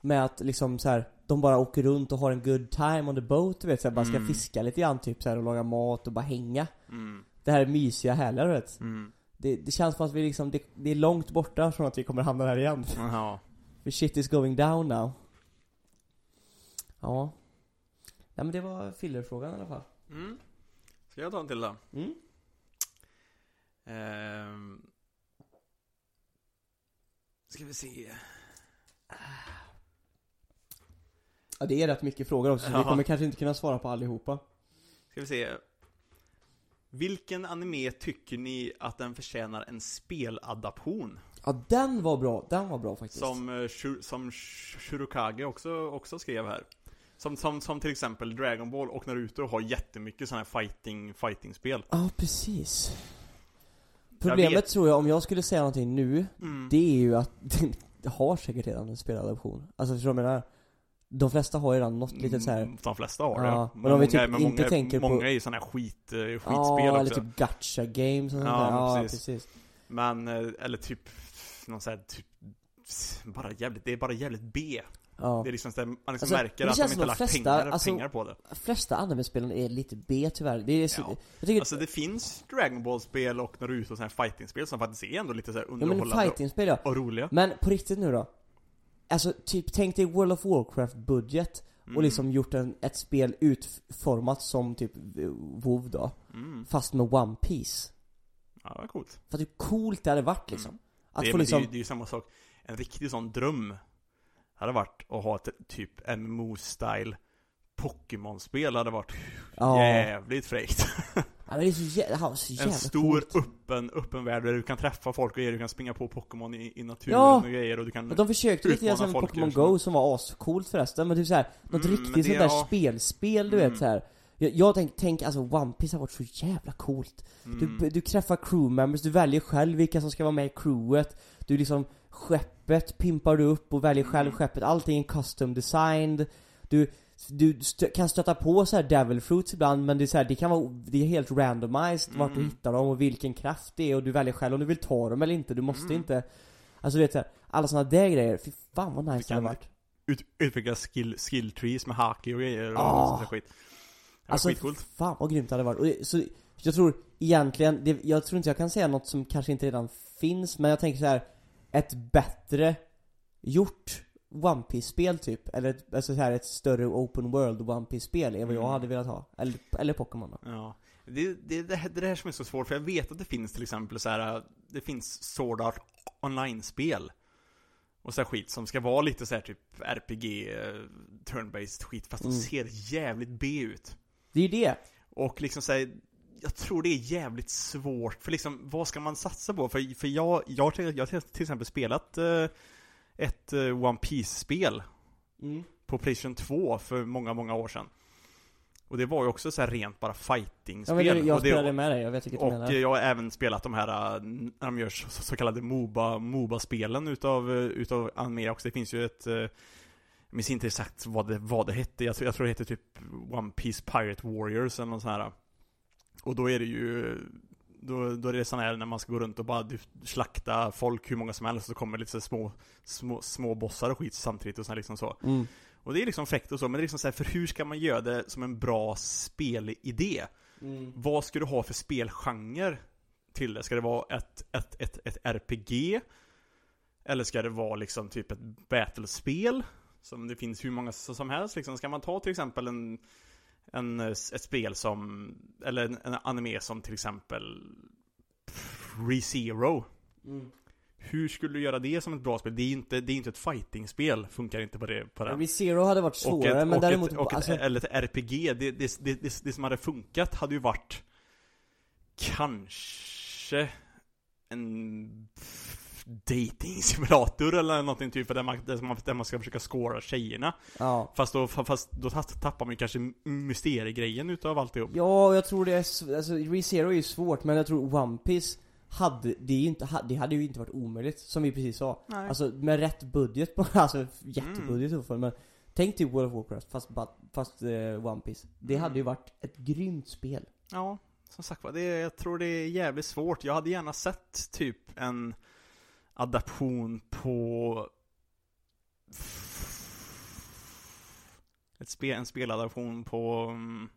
Med att liksom så här De bara åker runt och har en good time on the boat du vet så här, bara ska Mm. fiska lite grann typ så här och laga mat och bara hänga Mm. Det här mysiga härliga du vet Mm. det, det känns som att vi liksom, det, det är långt borta från att vi kommer hamna där igen. Jaha. För shit is going down now. Ja. Nej men det var fillerfrågan i alla fall. Mm. Ska jag ta en till då? Mm. Ehm. Ska vi se. Ja det är rätt mycket frågor också, så vi kommer kanske inte kunna svara på allihopa. Ska vi se. Vilken anime tycker ni att den förtjänar en speladaption? Ja den var bra, den var bra faktiskt. Som, eh, som Sh- Shurokage också, också skrev här. Som, som, som till exempel Dragon Ball och Naruto har jättemycket sådana här fighting, fighting-spel. Ja precis. Problemet tror jag, om jag skulle säga någonting nu, Mm. det är ju att det har säkert redan en speladaption. Alltså förstår du vad jag menar? De flesta har ju redan något litet så här. Mm, De flesta har det. Ja, men om vi många, typ inte många, tänker på- många är ju sådana här skit, eh, skitspel Ja, eller också. typ gacha games och sånt Ja, där. Ja, precis. precis. Men, eh, eller typ, någon sån här typ, bara jävligt, det är bara jävligt B. Ja. Det är liksom man liksom Alltså, märker det att de inte har lagt flesta, pengar, alltså- pengar på det. De flesta anime-spelen är lite B tyvärr. Det är Ja. jag tycker, Alltså det finns Dragon Ball-spel och Naruto och sådana här fighting-spel som faktiskt är ändå lite så här ja men underhållande ja. och roliga. Men på riktigt nu då? Alltså typ, tänk dig World of Warcraft-budget Mm. och liksom gjort en, ett spel utformat som typ WoW då. Mm. Fast med One Piece Ja, vad coolt. För hur coolt det hade varit liksom. Att det, få liksom, det, är, ju- det är ju samma sak. En riktig sån dröm hade varit att ha ett typ MMO-style Pokémon-spel hade varit ja. jävligt fräckt. ja det är så jävla, ja, så jävla En stor coolt. öppen, öppen värld där du kan träffa folk och grejer, du kan springa på Pokémon i, i naturen Ja. och grejer och du kan Men de försökte lite grann som Pokémon. Go som var ascoolt förresten, men typ såhär, något Mm, riktigt sånt där ja. spelspel du Mm. vet såhär Jag, jag tänk, tänk alltså One Piece har varit så jävla coolt mm, du, du träffar crew members, du väljer själv vilka som ska vara med i crewet Du liksom, skeppet pimpar du upp och väljer själv Mm. skeppet, allting är custom designed Du, du stö, kan stöta på så här devil fruits ibland men det är så här, det kan vara, det är helt randomized vart du Mm. hittar dem och vilken kraft det är och du väljer själv om du vill ta dem eller inte, du måste Mm. inte Alltså du vet såhär, alla såna där grejer, fy fan vad nice det har varit ut, utveckla skill, skill trees med haki och grejer och Ah. sånt där skit. Alltså skitcoolt. fan vad grymt det hade varit. Och det, så, jag tror egentligen, det, jag tror inte jag kan säga något som kanske inte redan finns, men jag tänker så här ett bättre gjort One piece spel typ, eller ett, alltså så här, ett större open world One piece spel är vad jag Mm. hade velat ha. Eller, eller Pokémon då. Ja. Det, det, det, här, det här som är så svårt, för jag vet att det finns till exempel så här, det finns Sword Art online-spel. Och så här skit som ska vara lite så här typ RPG, eh, turn-based skit, fast Mm. de ser jävligt B ut. Det är ju det. Och liksom säga jag tror det är jävligt svårt, för liksom, vad ska man satsa på? För, för jag, jag, har till, jag har till exempel spelat eh, ett eh, One Piece-spel Mm. på Playstation 2 för många, många år sedan. Och det var ju också så här rent bara Ja, fighting-spel. men det, jag och det, spelade med dig, jag vet vilket du och menar. jag har även spelat de här, äh, när de gör så, så kallade Moba, Moba-spelen utav, äh, utav anime också. Det finns ju ett, äh, jag minns inte exakt vad det, vad det hette. Jag tror, jag tror det hette typ One Piece Pirate Warriors eller något sånt här. Och då är det ju, då, då är det sån här när man ska gå runt och bara slakta folk hur många som helst. Så kommer lite så små, små, små bossar och skit samtidigt och så här liksom så. Mm. Och det är liksom fräckt och så, men det är liksom så här, för hur ska man göra det som en bra spelidé? Mm. Vad ska du ha för spelgenre till det? Ska det vara ett, ett, ett, ett RPG? Eller ska det vara liksom typ ett battlespel? Som det finns hur många som helst liksom. Ska man ta till exempel en, en ett spel som, eller en, en anime som till exempel ReZero. Mm. Hur skulle du göra det som ett bra spel? Det är inte, det är inte ett fightingspel, funkar inte på det, på den. ReZero hade varit svårare, ett, men däremot, ett, och ett, alltså, eller ett RPG, det, det, det, det, det som hade funkat hade ju varit kanske en dating simulator eller någonting typ där man, där man, där man ska försöka scora tjejerna. ja. Fast då, fast då tappar man ju kanske mysteriegrejen utav alltihop. Ja, jag tror det är, alltså ReZero är ju svårt, men jag tror One Piece hade, det, är inte, det hade ju inte varit omöjligt, som vi precis sa. Nej. Alltså med rätt budget på, alltså jättebudget fall, men Tänk typ World of Warcraft, fast, fast eh, One Piece Det Mm. hade ju varit ett grymt spel. Ja, som sagt var, det, jag tror det är jävligt svårt. Jag hade gärna sett typ en adaption på ett spel, en speladaption på mm,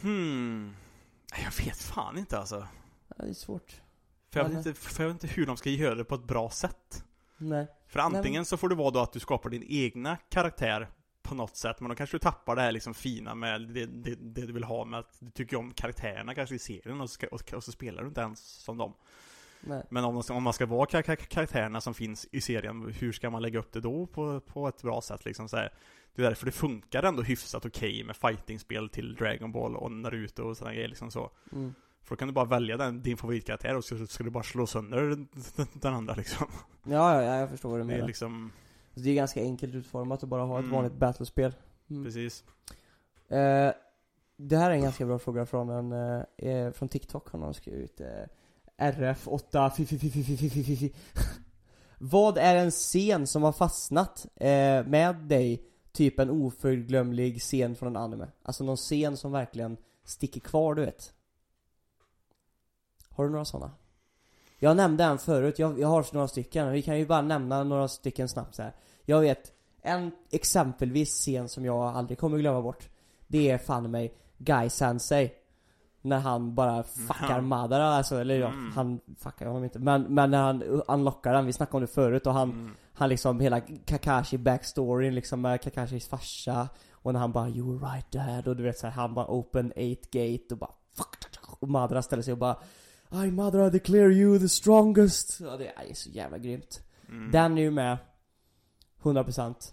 Hmm Jag vet fan inte alltså. Ja, det är svårt. För jag, vet inte, för jag vet inte hur de ska göra det på ett bra sätt. Nej. För antingen så får det vara då att du skapar din egna karaktär på något sätt, men då kanske du tappar det här liksom fina med det, det, det du vill ha med att du tycker om karaktärerna kanske i serien och så, ska, och, och så spelar du inte ens som dem. Nej. Men om, man ska- om man ska vara kar- kar- karaktärerna som finns i serien, hur ska man lägga upp det då på, på ett bra sätt liksom så här. Det är därför det funkar ändå hyfsat okej med fightingspel till Dragon Ball och Naruto och sådana grejer liksom så. Mm. För då kan du bara välja den, din favoritkaraktär och så ska du bara slå sönder den, andra liksom. Ja, ja, ja, jag förstår vad du Det är menar. liksom, Det är ganska enkelt utformat att bara ha ett Mm. vanligt battlespel. Mm. precis. Eh, det här är en ganska bra fråga från en, eh, eh, från TikTok har någon skrivit eh, RF8 fi. Vad är en scen som har fastnat eh, med dig, typ en oförglömlig scen från en anime? Alltså någon scen som verkligen sticker kvar, du vet? Har du några sådana? Jag nämnde en förut, jag, jag har några stycken, vi kan ju bara nämna några stycken snabbt så här. Jag vet, en exempelvis scen som jag aldrig kommer glömma bort Det är fan mig Guy Sensei när han bara fuckar. Madara alltså, eller ja, Mm. han fuckar honom inte Men, men när han unlockar den, vi snackade om det förut och han Mm. Han liksom, hela Kakashi backstoryn liksom med Kakashis farsa Och när han bara 'You were right dad' och du vet så här, han bara 'Open 8 gate' och bara fuck Och Madara ställer sig och bara I Madara declare you the strongest Ja det är så jävla grymt Mm. Den är ju med 100%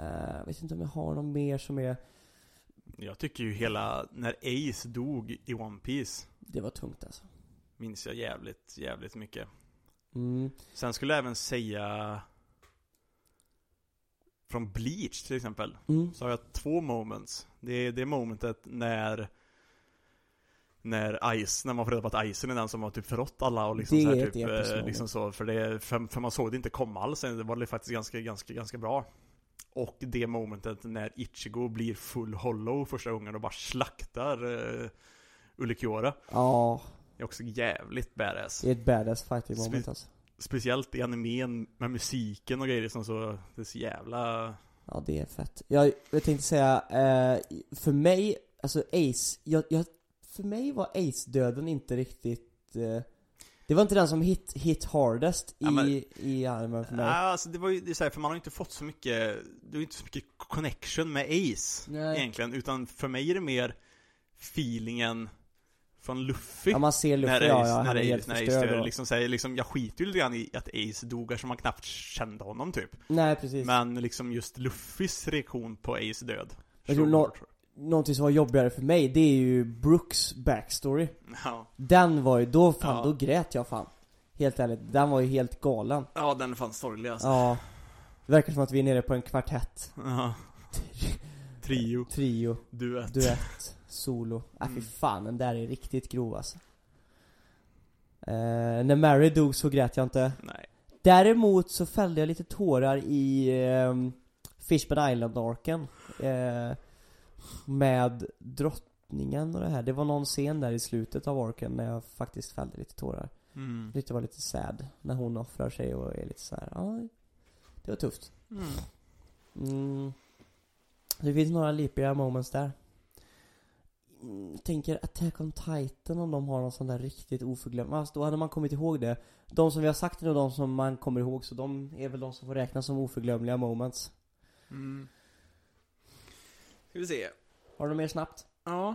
uh, Vet inte om jag har någon mer som är Jag tycker ju hela, när Ace dog i One Piece Det var tungt alltså. Minns jag jävligt, jävligt mycket. Mm. Sen skulle jag även säga Från Bleach till exempel Mm. Så har jag två moments. Det är det momentet när När Ice, när man får reda på att Icen är den som har typ förrått alla och liksom Det så här, är ett typ, eh, liksom så För det, för, för man såg det inte komma alls. Det var det faktiskt ganska, ganska, ganska bra Och det momentet när Ichigo blir full hollow första gången och bara slaktar uh, Ulikiora. Ja, Det är också jävligt badass. Det är ett badass fighting Spe- moment alltså. Speciellt i animen med musiken och grejer som så Det är så jävla Ja det är fett. Jag, jag tänkte säga, eh, för mig, alltså Ace, jag, jag, för mig var Ace-döden inte riktigt eh, Det var inte den som hit, hit hardest i, Ja, men- i armen för mig Ja, alltså det var ju det är så här, för man har inte fått så mycket Det är ju inte så mycket connection med Ace Nej. Egentligen, utan för mig är det mer Feelingen Från Luffy Ja man ser När Luffy, ja, Ace, ja, han när är Ace, helt när Ace dör, liksom, så här, liksom, Jag skiter ju lite grann i att Ace dog eftersom man knappt kände honom typ Nej precis Men liksom just Luffys reaktion på Ace död Jag tror hårt. Någonting som var jobbigare för mig, det är ju Brooks backstory. Ja. Den var ju, då fan, Ja. då grät jag fan. Helt ärligt, den var ju helt galen. Ja, den är fan sorglig alltså. Ja. Det verkar som att vi är nere på en kvartett. Ja. Trio, Trio, duett. Duett, solo. Äh fy Mm. fan, den där är riktigt grov alltså. Eh, När Mary dog så grät jag inte. Nej. Däremot så fällde jag lite tårar i ehm, Fishman Island-arken. Eh, Med drottningen och det här Det var någon scen där i slutet av arken när jag faktiskt fällde lite tårar mm. Tyckte det var lite sad När hon offrar sig och är lite så här, ja Det var tufft Mm. mm. Det finns några lipiga moments där mm, Tänker Attack on Titan om de har någon sån där riktigt oförglömlig Alltså då hade man kommit ihåg det De som vi har sagt är nog de som man kommer ihåg så de är väl de som får räknas som oförglömliga moments Mm. Ska vi se Har du något mer snabbt? Ja.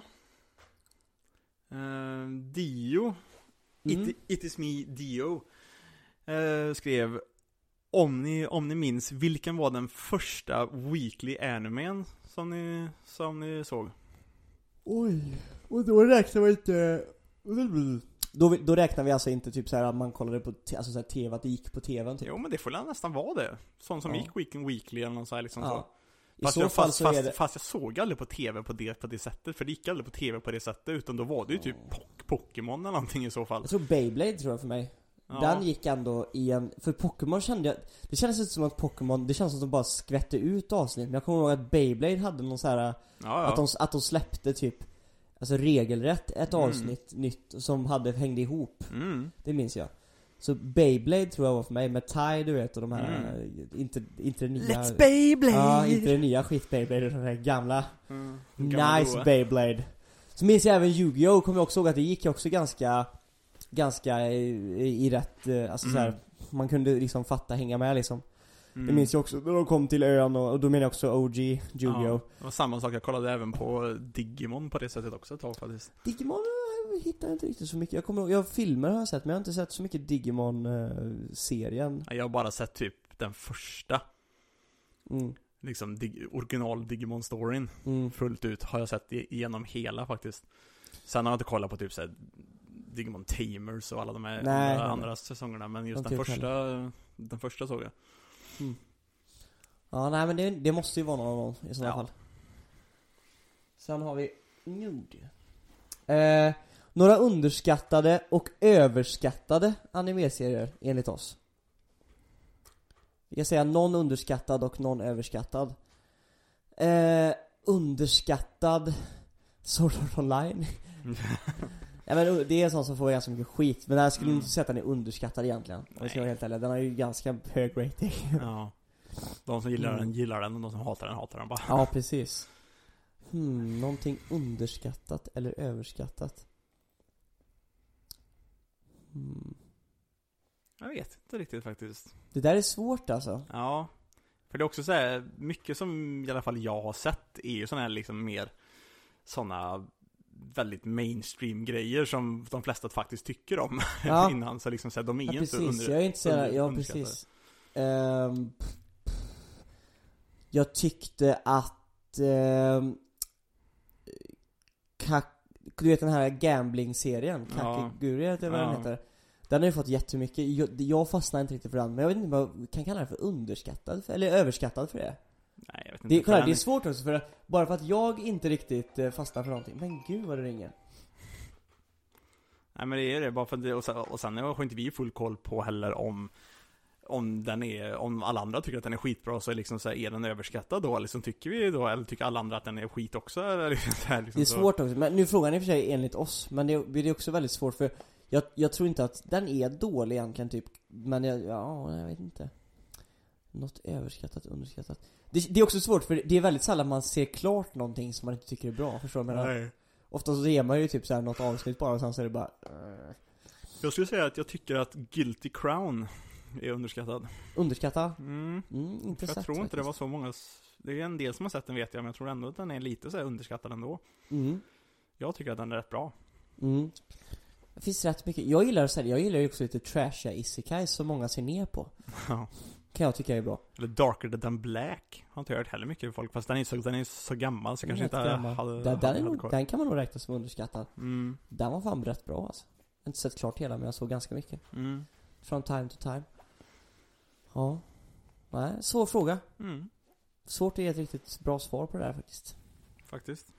Eh, Dio, Mm. it, it is me Dio, eh, skrev om ni, om ni minns, vilken var den första weekly animen som ni, som ni såg? Oj, och då räknar vi inte då, då räknar vi alltså inte typ så här att man kollade på alltså så här TV, att det gick på TVn typ? Jo men det får nästan vara det. Sån som Ja. gick weekend weekly eller något så här liksom så. I Fast, så jag, fall fast, så fast, är det fast jag såg aldrig på TV på det, på det sättet, för det gick aldrig på TV på det sättet, utan då var det ju typ Pok- Pokémon eller någonting i så fall. Jag tror Beyblade tror jag för mig Ja. Den gick ändå i en, för Pokémon kände jag, det kändes inte som att Pokémon, det känns som att de bara skvätte ut avsnitt Men jag kommer ihåg att Beyblade hade någon så här ja, ja. att, de, att de släppte typ Alltså regelrätt ett Mm. avsnitt nytt som hade, hängde ihop Mm. Det minns jag Så Beyblade tror jag var för mig, med Tai du vet och de här, Mm. inte, inte det nya Let's Beyblade! Ja, inte det nya skit Beyblade utan det gamla Mm. Gamla Nice goa. Beyblade Så minns jag även Yu-Gi-Oh! kommer jag också ihåg att det gick också ganska Ganska i, i rätt, eh, alltså Mm. så här, Man kunde liksom fatta, hänga med liksom Mm. Det minns jag också när de kom till ön och, och då menar jag också OG, Yu-Gi-Oh! Ja, det var samma sak, jag kollade även på Digimon på det sättet också ett tag faktiskt. Digimon eh, hittar jag inte riktigt så mycket, jag kommer ihåg, jag filmer har jag sett men jag har inte sett så mycket Digimon-serien Jag har bara sett typ den första, mm. liksom dig, original Digimon-storyn Mm. fullt ut har jag sett igenom hela faktiskt. Sen har jag inte kollat på typ såhär Digimon Tamers och alla de här Nej, andra, nej, andra säsongerna men just De den första, den första såg jag. Ja nej men det, det måste ju vara någon av dem i sådana Ja. fall. Sen har vi Nude eh, Några underskattade och överskattade animeserier enligt oss. Vi kan säga någon underskattad och någon överskattad. Eh, Underskattad Sword Art Online Ja men det är en sån som får ganska mycket skit, men jag skulle Mm. inte säga att den är underskattad egentligen Om jag ska vara helt ärlig, den har ju ganska hög rating ja. De som gillar Mm. den gillar den och de som hatar den hatar den bara. Ja, precis. Hmm, någonting underskattat eller överskattat? Hmm. Jag vet inte riktigt faktiskt. Det där är svårt alltså. Ja. För det är också så här, mycket som i alla fall jag har sett är ju sådana här liksom mer sådana väldigt mainstream grejer som de flesta faktiskt tycker om Ja. innan. Så liksom så här, de är Ja, precis. inte under, jag är inte så under- ja precis. Ehm, jag tyckte att Kak, du vet den här gambling-serien, Ja. Kakeguri eller vad den Ja. heter Den har ju fått jättemycket, jag, jag fastnar inte riktigt för den, men jag vet inte vad kan kalla den för underskattad, för, eller överskattad för det Nej, jag vet inte. Det, kolla, det är svårt också för att, bara för att jag inte riktigt eh, fastnar för någonting Men gud vad det ringer Nej men det är det, bara för att det, och sen, och sen har inte vi full koll på heller om om den är, om alla andra tycker att den är skitbra så är liksom så här, är den överskattad då? Liksom tycker vi då, eller tycker alla andra att den är skit också? Eller liksom så här, liksom Det är så. svårt också, men nu är frågan i och för sig enligt oss Men det, det är också väldigt svårt för jag, jag tror inte att den är dålig egentligen typ Men jag, ja, jag vet inte Något överskattat, underskattat det, det är också svårt för det är väldigt sällan man ser klart någonting som man inte tycker är bra, förstår du vad jag menar? Ofta så ser man ju typ såhär något avsnitt bara och sen så är det bara eh, Jag skulle säga att jag tycker att Guilty Crown är underskattad. Underskatta? Mm. Mm, inte Jag sett tror inte det faktiskt. var så många, det är en del som har sett den vet jag, men jag tror ändå att den är lite så underskattad ändå. Mm, Jag tycker att den är rätt bra. mm Det finns rätt mycket, jag gillar så här, jag gillar ju också lite trashiga isekais som många ser ner på Ja. Kan jag tycka är bra. Eller Darker than Black. Har inte hört heller mycket för folk, fast den är så, den är så gammal så jag kanske inte gammal. hade, den, den, nog, den kan man nog räkna som underskattad. Mm, Den var fan rätt bra alltså. Jag har inte sett klart hela men jag såg ganska mycket. Mm, From time to time. Ja. Nej, svår fråga. Mm, Svårt att ge ett riktigt bra svar på det här faktiskt. Faktiskt.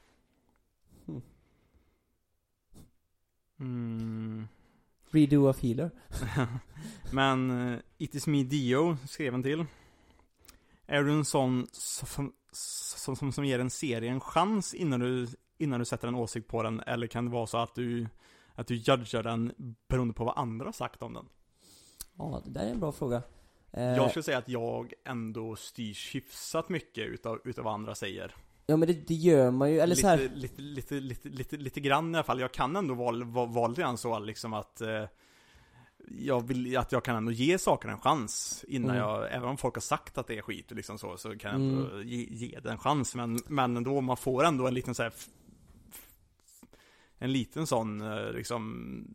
Hmm. Mm. Redo of healer Men uh, It is me Dio skrev en till. Är du en sån som, som, som, som ger en serie en chans innan du, innan du sätter en åsikt på den? Eller kan det vara så att du, att du judgar den beroende på vad andra har sagt om den? Ja, det där är en bra fråga eh, Jag skulle säga att jag ändå styrs hyfsat mycket utav, utav vad andra säger. Ja men det, det gör man ju, eller lite, så här, lite, lite, lite, lite, lite grann i alla fall. Jag kan ändå vara, vara, vara lite grann så liksom att eh, jag vill, att jag kan ändå ge saker en chans innan Mm. jag, även om folk har sagt att det är skit och liksom så, så kan jag ändå Mm. ge, ge det en chans. Men, men ändå, man får ändå en liten så här, en liten sån eh, liksom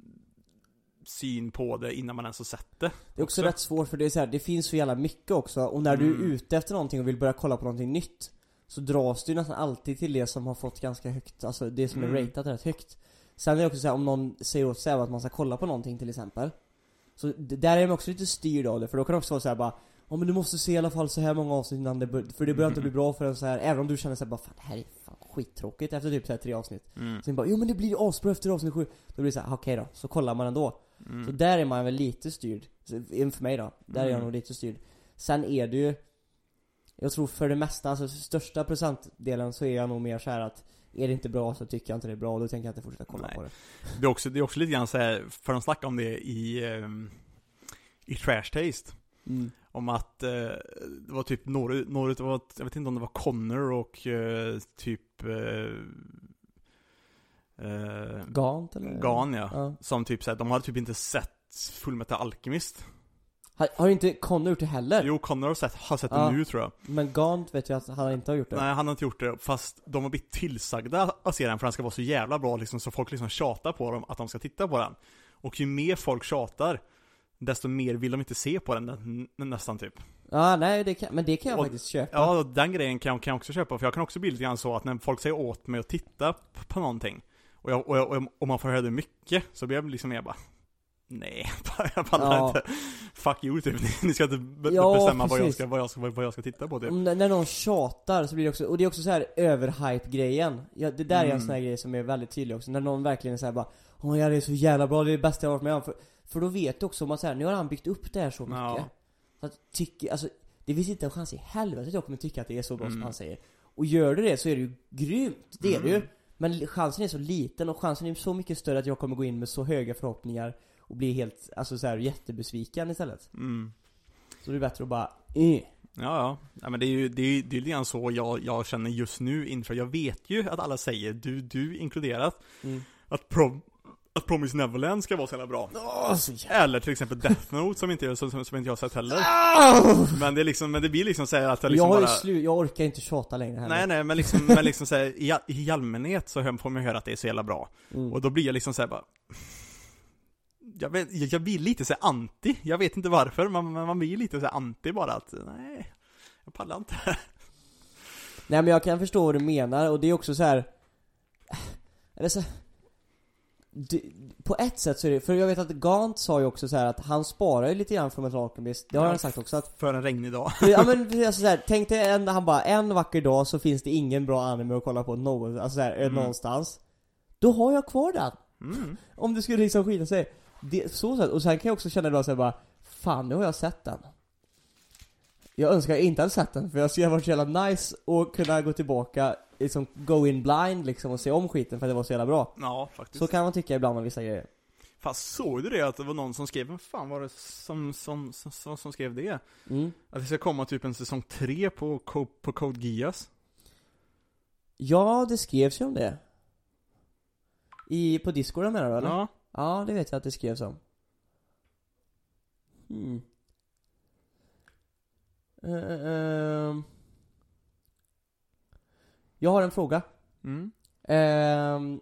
syn på det innan man ens har sett det. Det är också, rätt svårt för det är så här, det finns så jävla mycket också och när du är Mm. ute efter någonting och vill börja kolla på någonting nytt Så dras du nästan alltid till det som har fått ganska högt, alltså det som är Mm. ratat rätt högt Sen är det också så här, om någon säger åt sig att man ska kolla på någonting till exempel Så där är man också lite styrd av det för då kan det också vara så här bara Ja men du måste se i alla fall så här många avsnitt innan det bör, för det börjar inte bli bra förrän så här även om du känner såhär bara fan det här är fan skittråkigt efter typ så här tre avsnitt Mm. Sen bara jo men det blir asbra efter avsnitt sju Då blir det såhär, okej då, så kollar man ändå Mm. så där är man väl lite styrd, Så, för mig då, där är jag Mm. nog lite styrd Sen är det ju Jag tror för det mesta, alltså största procentdelen så är jag nog mer så här att Är det inte bra så tycker jag inte det är bra och då tänker jag inte fortsätta kolla Nej. på det Det är också, det är också lite grann så här, för de snackar om det i, ehm, i Trash Taste. mm. Om att eh, det var typ några, några det var, jag vet inte om det var Connor och eh, typ eh, eh, Gant eller? Gan ja. ja. Som typ såhär, de hade typ inte sett Fullmetal Alchemist. Har, har inte Connor gjort det heller? Jo, Connor har sett, har sett Ja. det nu tror jag. Men Gant vet jag att han inte har gjort det. Nej, han har inte gjort det, fast de har blivit tillsagda att se den för den ska vara så jävla bra liksom, så folk liksom tjatar på dem att de ska titta på den. Och ju mer folk tjatar, desto mer vill de inte se på den nä, nästan typ. Ja, nej, det kan, men det kan jag Och- faktiskt köpa. Ja, och den grejen kan jag, kan jag också köpa, för jag kan också bli lite grann så att när folk säger åt mig att titta p- på någonting, och, jag, och, jag, och, jag, och man får höra det mycket, så blir jag liksom mer bara Nej, jag pallar Ja. inte. Fuck you typ, ni, ska inte be, Ja, bestämma vad jag, ska, vad, jag ska, vad jag ska titta på typ. När någon tjatar så blir det också, och det är också så här överhype-grejen. Ja, det där är en Mm. sån här grej som är väldigt tydlig också. När någon verkligen är så här bara Åh ja, det är så jävla bra, det är det bästa jag har varit med om. För, för då vet du också om att så här, nu har han byggt upp det här så mycket. Ja. Så att tycker, alltså, det finns inte en chans i helvete att jag kommer tycka att det är så bra som Mm. han säger. Och gör du det så är det ju grymt, det är det ju. Mm. Men chansen är så liten och chansen är så mycket större att jag kommer gå in med så höga förhoppningar och bli helt, alltså så här jättebesviken istället. Mm. Så det är bättre att bara, eh. Ja, ja. ja men det är ju, det är, det är lite grann så jag, jag känner just nu inför, jag vet ju att alla säger, du, du inkluderat, Mm. att, prom, att Promise Neverland ska vara så jävla bra. Åh, så. Eller till exempel Death Note som inte, jag- som, som, inte jag har sett heller. Men det är liksom, men det blir liksom såhär att jag jag liksom har ju bara slu- jag orkar inte tjata längre heller. Nej nej men liksom, men liksom såhär, i, all- i allmänhet så får man höra att det är så jävla bra. Mm. Och då blir jag liksom såhär bara jag, vet, jag, blir lite så anti, jag vet inte varför, men man, blir lite så här anti bara att, nej, jag pallar inte. Nej men jag kan förstå vad du menar och det är också så här. Eller så det, På ett sätt så är det, för jag vet att Gant sa ju också så här att han sparar ju lite grann från Metal Alchemist, det har Ja, han sagt också att För en regnig dag. Ja men alltså så här, tänk dig en, han bara, en vacker dag så finns det ingen bra anime att kolla på någon, alltså så här, Mm. någonstans Då har jag kvar den! Mm. Om det skulle liksom skita sig det, Så sätt, och sen kan jag också känna då så här bara Fan nu har jag sett den Jag önskar jag inte hade sett den för jag skulle ha varit så jävla nice och kunna gå tillbaka liksom go in blind liksom och se om skiten för att det var så jävla bra Ja, faktiskt. Så kan man tycka ibland om vissa grejer Fast såg du det att det var någon som skrev, vem fan var det som, som, som, som, skrev det? mm. Att det ska komma typ en säsong 3 på, på Code Geass? Ja, det skrevs ju om det I, på discorden menar du eller? Ja. Ja, det vet jag att det skrevs om. Hmm. Eh, ehm. jag har en fråga. Mm. Ehm,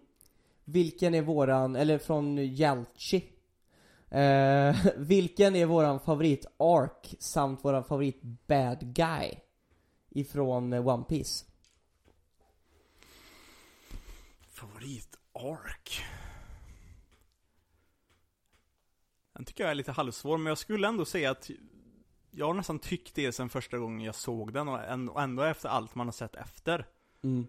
vilken är våran, eller från Jalchi. Eh, vilken är våran favorit ark samt våran favorit bad guy? Ifrån One Piece. Favorit ark? Den tycker jag är lite halvsvår, men jag skulle ändå säga att jag har nästan tyckt det sen första gången jag såg den och ändå, efter allt man har sett efter Mm.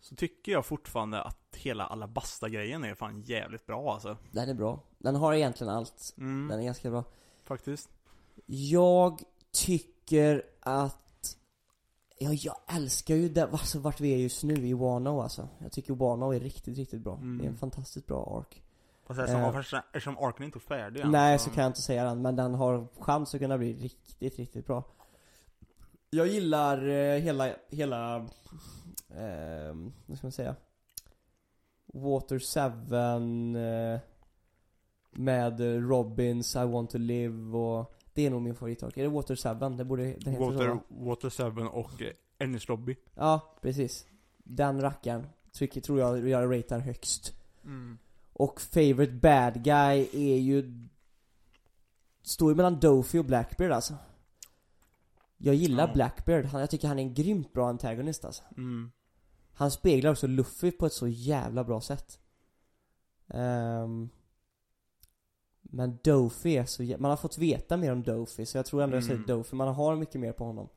Så tycker jag fortfarande att hela Alabasta-grejen är fan jävligt bra alltså Den är bra. Den har egentligen allt. mm, Den är ganska bra. Faktiskt Jag tycker att Ja, jag älskar ju det, alltså vart vi är just nu i Wano alltså. Jag tycker Wano är riktigt, riktigt bra. Mm. Det är en fantastiskt bra ark. Fast eftersom, Eh. eftersom, eftersom arken inte är färdig än, Nej, så kan jag inte säga den, men den har chans att kunna bli riktigt, riktigt bra. Jag gillar eh, hela, hela, eh, vad ska man säga? Water 7 eh, med Robins, I want to live och det är nog min favoritark. Är det Water 7? Det borde, det heter Water, så? Water 7 och eh, Ernest Lobby Ja, precis. Den rackaren tycker, tror jag jag ratear högst. mm. Och favorite bad guy är ju Står ju mellan Dofi och Blackbeard alltså. Jag gillar Ja. Blackbeard, han, jag tycker han är en grymt bra antagonist alltså. Mm. Han speglar också Luffy på ett så jävla bra sätt. Ehm, Men Dofi är så jä- man har fått veta mer om Dofi så jag tror ändå jag säger Mm. Dofi, man har mycket mer på honom.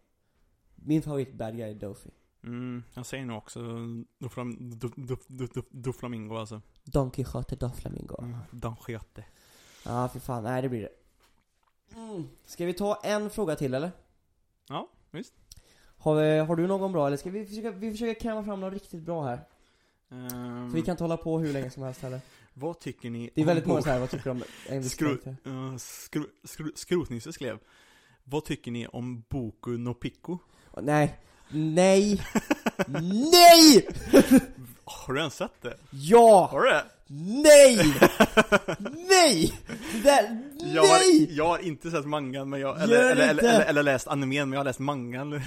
Min favorit bad guy är Dofi Mm, jag säger nog också Doflam, do, do, do, do, Doflamingo alltså Don Quijote Doflamingo mm. Don Quixote Ja, för fan. Nej, det blir det. Mm. Ska vi ta en fråga till eller? Ja, visst Har, vi, har du någon bra eller ska vi försöka, vi försöker kräma fram något riktigt bra här? Ehm, För vi kan inte hålla på hur länge som helst heller. Vad tycker ni Det är väldigt många så här, vad tycker du om Skru, uh, skru, skru, Skrotnisse skrev Vad tycker ni om Boku no Pico? Nej, nej, Nej! Har du ens sett det? Ja! Har du det? Nej! Nej! Det där, Jag har, nej! jag har inte sett mangan, men jag, eller, eller, eller, eller, eller läst animen, men jag har läst mangan.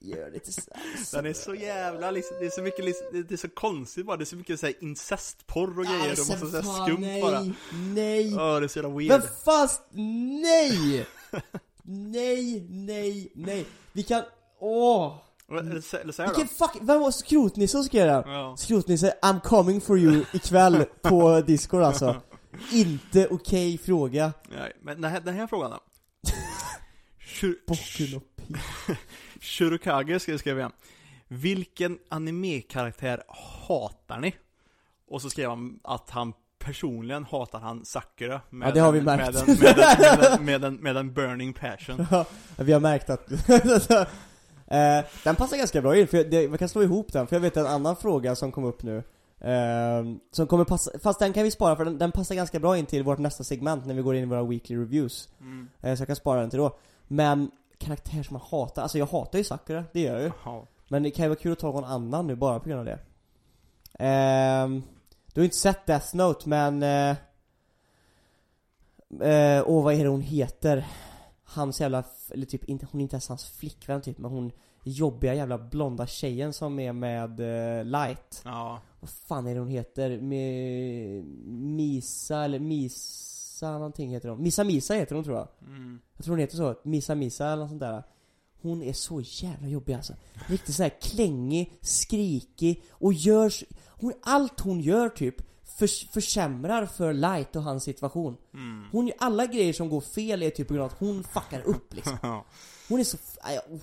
Gör det så. Den är så jävla liksom, det är så mycket det är så konstigt bara, det är så mycket såhär incestporr och grejer, Alltså, och massa såhär skumt nej, bara. Nej! Ja, det är så jävla weird. Men fast, nej! Nej, nej, nej. Vi kan, åh! Eller, säger Vilken fuck, vem var Skrotnisse som skrev det? Ja. Skrotnisse, I'm coming for you ikväll på Discord alltså. Inte okej fråga. Nej, men den här, den här frågan då? Och pi. Shurukage ska jag skriva igen. Vilken anime-karaktär hatar ni? Och så skrev han att han personligen hatar han Sakura med, Ja, det har vi märkt. med, en, med, en, med, en, med, en, med en burning passion. Ja, vi har märkt att eh, Den passar ganska bra in, för det, man kan slå ihop den, för jag vet en annan fråga som kom upp nu eh, Som kommer passa, fast den kan vi spara för den, den passar ganska bra in till vårt nästa segment när vi går in i våra weekly reviews Mm. eh, Så jag kan spara den till då Men karaktär som man hatar, alltså jag hatar ju Sakura, det gör jag ju Ja. Men det kan ju vara kul att ta någon annan nu bara på grund av det Ehm, Du har inte sett Death Note men eh, eh, Åh vad är det hon heter? Hans jävla, eller typ inte, hon är inte ens hans flickvän typ men hon jobbiga jävla blonda tjejen som är med eh, Light ja. Vad fan är det hon heter? Med Misa eller Misa någonting heter hon Misa Misa heter hon tror jag Mm. jag tror hon heter så, Misa Misa eller något sånt där Hon är så jävla jobbig alltså Riktigt såhär klängig, skrikig och gör hon, Allt hon gör typ förs, försämrar för Light och hans situation Mm. Hon, alla grejer som går fel är typ på grund av att hon fuckar upp liksom. Hon är så, aj, oh.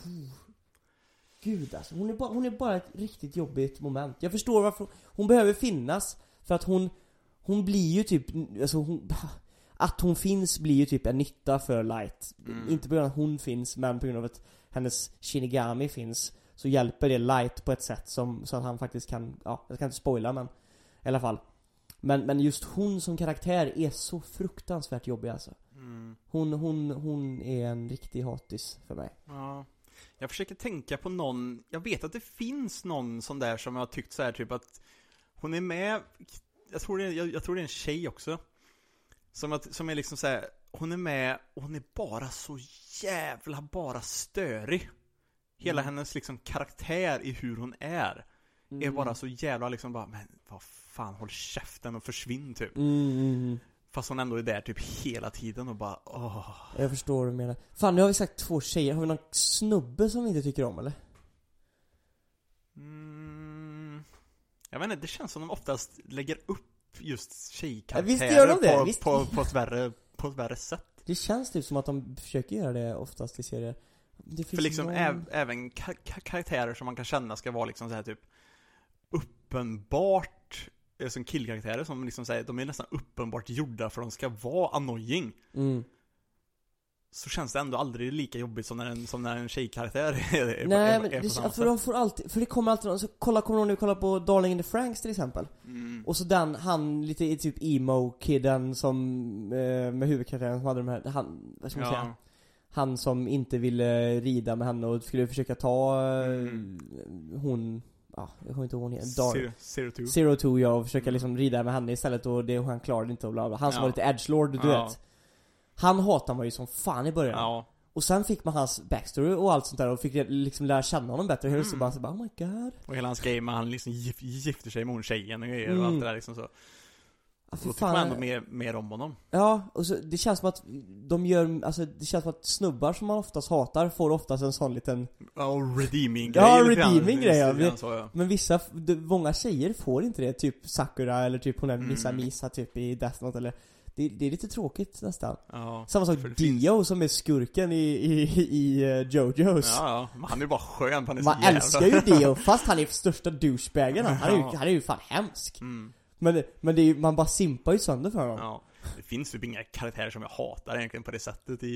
Gud alltså, hon är, bara, hon är bara ett riktigt jobbigt moment Jag förstår varför hon behöver finnas För att hon, hon blir ju typ, alltså hon Att hon finns blir ju typ en nytta för Light Mm. Inte på grund av att hon finns, men på grund av att hennes Shinigami finns Så hjälper det Light på ett sätt som, så att han faktiskt kan, ja, jag ska inte spoila men I alla fall Men, men just hon som karaktär är så fruktansvärt jobbig alltså Mm. Hon, hon, hon är en riktig hatis för mig Ja. Jag försöker tänka på någon, jag vet att det finns någon sån där som jag har tyckt så här typ att Hon är med, jag tror det är, jag, jag tror det är en tjej också Som, att, som är liksom så här, hon är med och hon är bara så jävla bara störig Hela Mm. hennes liksom karaktär i hur hon är Är Mm. bara så jävla liksom bara, men vad fan håll käften och försvinn typ Mm, mm, mm. Fast hon ändå är där typ hela tiden och bara åh Jag förstår vad du menar. Fan, nu har vi sagt två tjejer. Har vi någon snubbe som vi inte tycker om eller? Mm, jag vet inte, det känns som de oftast lägger upp just Ja, tjejkaraktärer visst gör de det, på, visst. på, på, ett värre, på ett värre sätt. Det känns typ som att de försöker göra det oftast i serier. Det finns För liksom någon... äv, även ka- ka- karaktärer som man kan känna ska vara liksom så här typ uppenbart som killkaraktärer som liksom säger, de är nästan uppenbart gjorda för att de ska vara annoying. Mm. Så känns det ändå aldrig lika jobbigt som när en, som när en tjejkaraktär är, Nej är, men är på det, samma för de sätt. får alltid, för det kommer alltid någon, så kolla, kommer någon nu kolla på Darling in the Franks till exempel? Mm. Och så den, han lite typ emo-kidden som, eh, med huvudkaraktären som hade de här, han, vad ska man säga? Ja. Han som inte ville rida med henne och skulle försöka ta eh, Mm. hon, ja, jag kommer inte ihåg hon heter, Dar- Zero, zero two. Zero Two ja, och försöka liksom rida med henne istället och det, han klarade inte och bla bla. Han som Ja. var lite edgelord, du Ja. vet Han hatar man ju som fan i början Ja. Och sen fick man hans backstory och allt sånt där och fick liksom lära känna honom bättre och helt så Mm. bara, så bara oh my god Och hela hans grej med han liksom gif, gifter sig med hon tjejen och grejer Mm. och allt det där liksom så. Fy då tycker man ändå mer, mer om honom. Ja, och så, det känns som att de gör, alltså det känns som att snubbar som man oftast hatar får oftast en sån liten Ja, och redeeming grej Ja, redeeming grej, ja. Så, ja. Men vissa, många tjejer får inte det, typ Sakura eller typ hon Misa Mm. Misa typ i Death Note eller det, det är lite tråkigt nästan ja. Samma sak Dio som är skurken i, i, i uh, Jojos Ja, ja. Men han är ju bara skön, han är Man så älskar ju Dio, fast han är största douchebagen han, är ju, han är ju fan hemsk Mm, Men, men det är, ju- man bara simpar ju sönder för honom ja. Det finns typ inga karaktärer som jag hatar egentligen på det sättet i,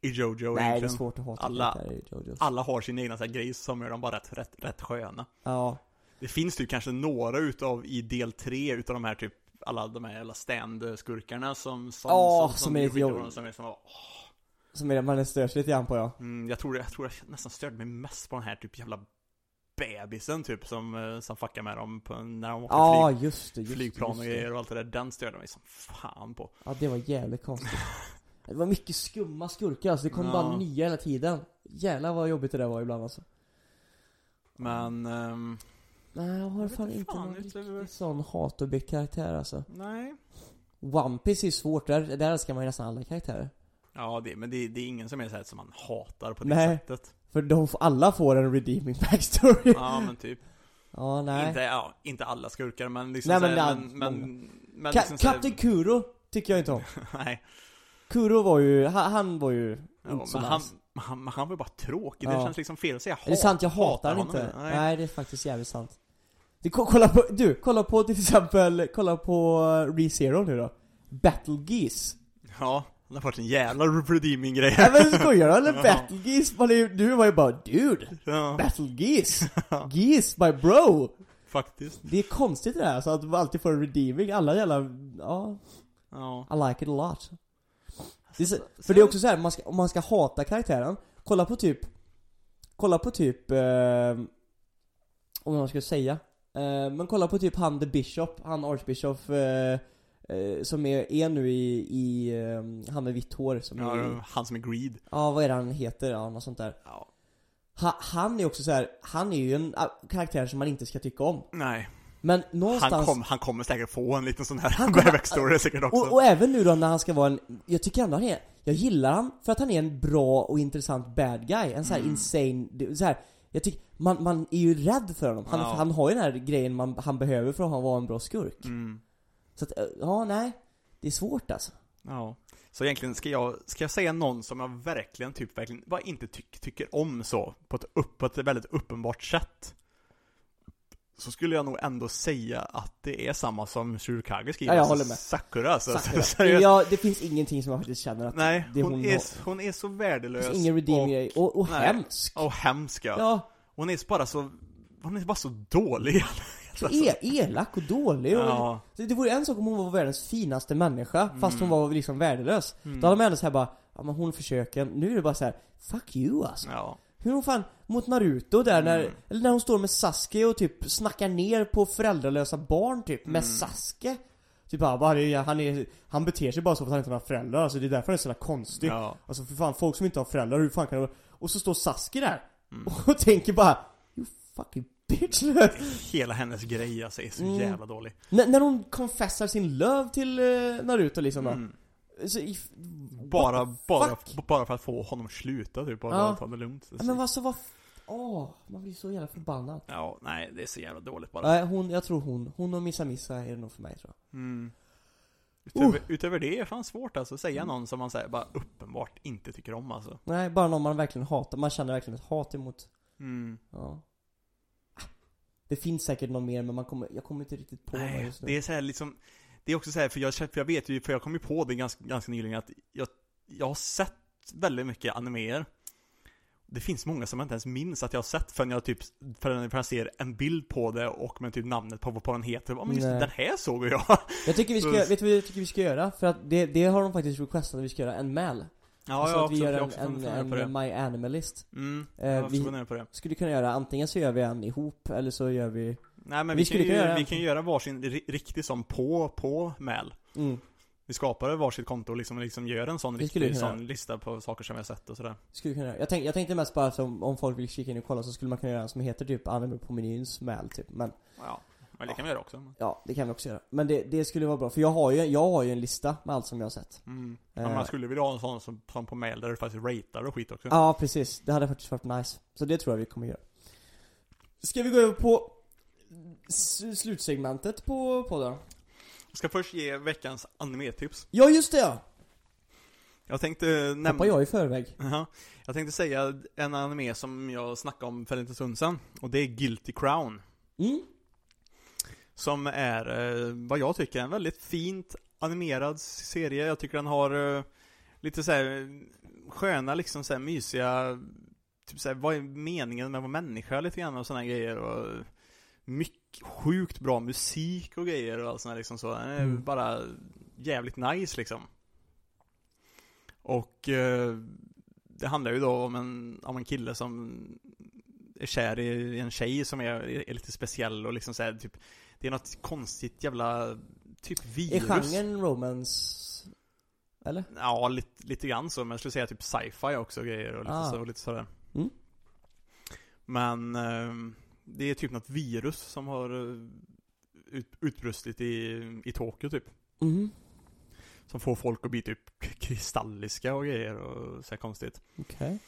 i Jojo Nej det är egentligen. svårt att hata Alla- karaktärer i Jojos Alla har sin egna så här grej som gör dem bara rätt, rätt, rätt sköna. Ja, Det finns typ kanske några utav, i del tre utav de här typ, alla de här jävla stand-skurkarna som, som, Ja, som är lite dem, som är som, åh. som är det man stör sig lite grann på ja mm, jag tror, jag tror jag nästan störde mig mest på den här typ jävla bebisen typ som, eh, som fuckar med dem på, när de åker Ja, flyg, just det, just flygplan just och det. grejer och allt det där. Den störde mig som fan på. Ja, det var jävligt konstigt. Det var mycket skumma skurkar alltså, det kom Ja. bara nya hela tiden. Jävlar vad jobbigt det där var ibland alltså. Men, ehm, Nej, jag har Jag fan inte fan, någon utöver- riktig sån hatobjekt-karaktär alltså. nej. One Piece är svårt, där, där älskar man ju nästan alla karaktärer. Ja, det, men det, det är ingen som är så här som man hatar på det Nej. sättet. För de, alla får en redeeming backstory. Ja, men typ. Ja, nej. Inte, ja, inte alla skurkar men liksom Nej, men här, det är men, men, men Ka- liksom Kapten Kuro tycker jag inte om. Nej. Kuro var ju, han, han var ju Ja, inte så men han, nice. han, men han var ju bara tråkig. Det Ja. känns liksom fel att säga hat, Är det sant? Jag hatar han honom. inte. Nej. Nej. det är faktiskt jävligt sant. Du, ko- kolla på, du, kolla på till exempel, kolla på uh, ReZero nu då. Battle Geese. Ja, det har varit en jävla redeeming grej. Nej men skojar du eller? Battle Geese, är, ju- du var ju bara 'Dude, Ja, Battle Geese' Geese my bro! faktiskt. Det är konstigt det där, alltså att man alltid får en redeeming, alla jävla, ja, Ja. I like it a lot. Det är så, för det är också så här, man ska, om man ska hata karaktären, kolla på typ Kolla på typ, eh, om man ska säga eh, Men kolla på typ han the Bishop, han Archbishop eh, eh, Som är, är nu i, i eh, han med vitt hår som är Ja, han som är greed. Ja vad är det han heter? Ja något sånt där Ja. ha, Han är också så här, han är ju en ah, karaktär som man inte ska tycka om Nej. Men Han, någonstans kom, han kommer säkert få en liten sån här Han kommer- backstory säkert också. Och, och även nu då när han ska vara en, jag tycker ändå han är, jag gillar han för att han är en bra och intressant bad guy, en sån här Mm. insane, så här, jag tycker, man, man är ju rädd för honom. Han, Ja. han har ju den här grejen man, han behöver för att vara en bra skurk. Mm. Så att, eh, ja nej, det är svårt alltså. Ja. Så egentligen ska jag, ska jag säga någon som jag verkligen typ verkligen bara inte tyck, tycker om så, på ett, upp, på ett väldigt uppenbart sätt. Så skulle jag nog ändå säga att det är samma som Shurikage skriver. Ja, jag alltså håller med. Sakura alltså. Sakura. Ja, det finns ingenting som jag faktiskt känner att Nej, det hon, hon är, har- hon är så det värdelös. finns ingen redeeming och. Och, och nej. hemsk. och hemsk ja. Ja, Hon är bara så, hon är bara så dålig. så e elak och dålig och, Ja. det, vore en sak om hon var världens finaste människa, fast hon Mm. var liksom värdelös. Mm. Då hade man ändå såhär bara, ja men hon försöker, nu är det bara så här: fuck you alltså. Ja. Hur hon fan, mot Naruto där när, Mm. eller när hon står med Sasuke och typ snackar ner på föräldralösa barn typ, med Mm. Sasuke Typ bara, det är- han är, han beter sig bara så för att han inte har några föräldrar, alltså det är därför han är så jävla konstig Ja. Alltså för fan, folk som inte har föräldrar, hur fan kan de... Och så står Sasuke där, Mm. och tänker bara You fucking bitch Hela hennes grej alltså är så Mm. jävla dålig. när, när hon confessar sin love till eh, Naruto liksom då Mm. så, if, Bara, bara, fuck? bara för att få honom sluta typ och Ja. ta det lugnt. Ja, Men alltså vad, åh, man blir så jävla förbannad Ja, nej det är så jävla dåligt bara. Nej, hon, jag tror hon, hon och Missa Missa är det nog för mig tror jag Mm. Utöver, utöver det är fan svårt alltså att säga någon som man säger bara uppenbart inte tycker om alltså. Nej, bara någon man verkligen hatar, man känner verkligen ett hat emot Mm. Ja Det finns säkert någon mer men man kommer, jag kommer inte riktigt på Nej, just nu det är så här liksom Det är också så här, för jag, för jag vet ju, för jag kom ju på det ganska, ganska nyligen att jag, jag har sett väldigt mycket animéer Det finns många som jag inte ens minns att jag har sett förrän jag typ, förrän jag ser en bild på det och med typ namnet på vad på den heter. Ja men just Nej. den här såg jag! Jag tycker vi ska, vet du vad jag tycker vi ska göra? För att det, det har de faktiskt requestat att vi ska göra, en mail Ja, Alltså jag att vi också, gör en, också en, en, det. My Animalist Mm, Eh, vi- på det. Skulle kunna göra, antingen så gör vi en ihop, eller så gör vi Nej men Vi vi, kan ju, kunna göra- vi kan ju göra varsin ri- riktig som på, på mail. mm, Vi skapar varsitt konto och liksom, liksom gör en sån riktig sån lista på saker som vi har sett och sådär. skulle kunna göra. Jag, tänk, jag tänkte mest bara som, om folk vill kika in och kolla så skulle man kunna göra en som heter typ Anime på menyns mail typ Men Ja, men det kan vi göra också. ja, det kan vi också göra Men det, det skulle vara bra, för jag har ju, jag har ju en lista med allt som jag har sett Mm. Eh. Ja, man skulle vilja ha en sån som, som på mail där du faktiskt ratear och skit också. Ja, precis. Det hade faktiskt varit nice. Så det tror jag vi kommer göra. Ska vi gå över på slutsegmentet på podden? Jag ska först ge veckans animetips. Ja, just det ja! Jag tänkte nämna... Hoppar jag i förväg. Jaha. Jag tänkte säga en anime som jag snackade om för en liten stund sedan. Och det är Guilty Crown. Mm. Som är, eh, vad jag tycker, en väldigt fint animerad serie. Jag tycker den har eh, lite så här sköna, liksom så här mysiga, typ så här, vad är meningen med att vara människa lite grann och sådana grejer och mycket, sjukt bra musik och grejer och allt sånt liksom så. Den är Mm. bara jävligt nice liksom. Och eh, det handlar ju då om en, om en kille som är kär i en tjej som är, är lite speciell och liksom så här, typ Det är något konstigt jävla Typ Är virus genren romance? Eller? Ja, lite, lite grann så, men jag skulle säga typ sci-fi också grejer och lite, Ah. så, och lite sådär Mm. Men ehm, Det är typ något virus som har eh, ut, utbrustit i, i Tokyo typ Mhm. Som får folk att bli typ kristalliska och grejer och så konstigt Okej.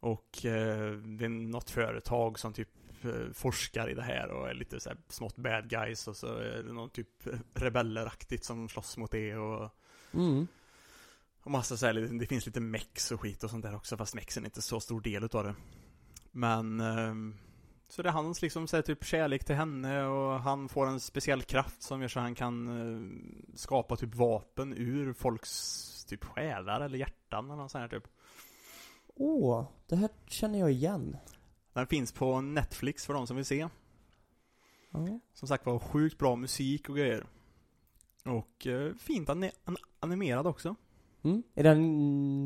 Och eh, det är något företag som typ eh, forskar i det här och är lite så här smått bad guys och så är det någon typ rebelleraktigt som slåss mot det och Mm. Och massa så här, det finns lite mex och skit och sånt där också fast mexen är inte så stor del utav det Men ehm, Så det är hans liksom så här, typ kärlek till henne och han får en speciell kraft som gör så han kan eh, skapa typ vapen ur folks typ själar eller hjärtan eller något sånt här typ Åh, det här känner jag igen. Den finns på Netflix för de som vill se Ja. Som sagt var sjukt bra musik och grejer Och eh, fint an- animerad också Mm. Är den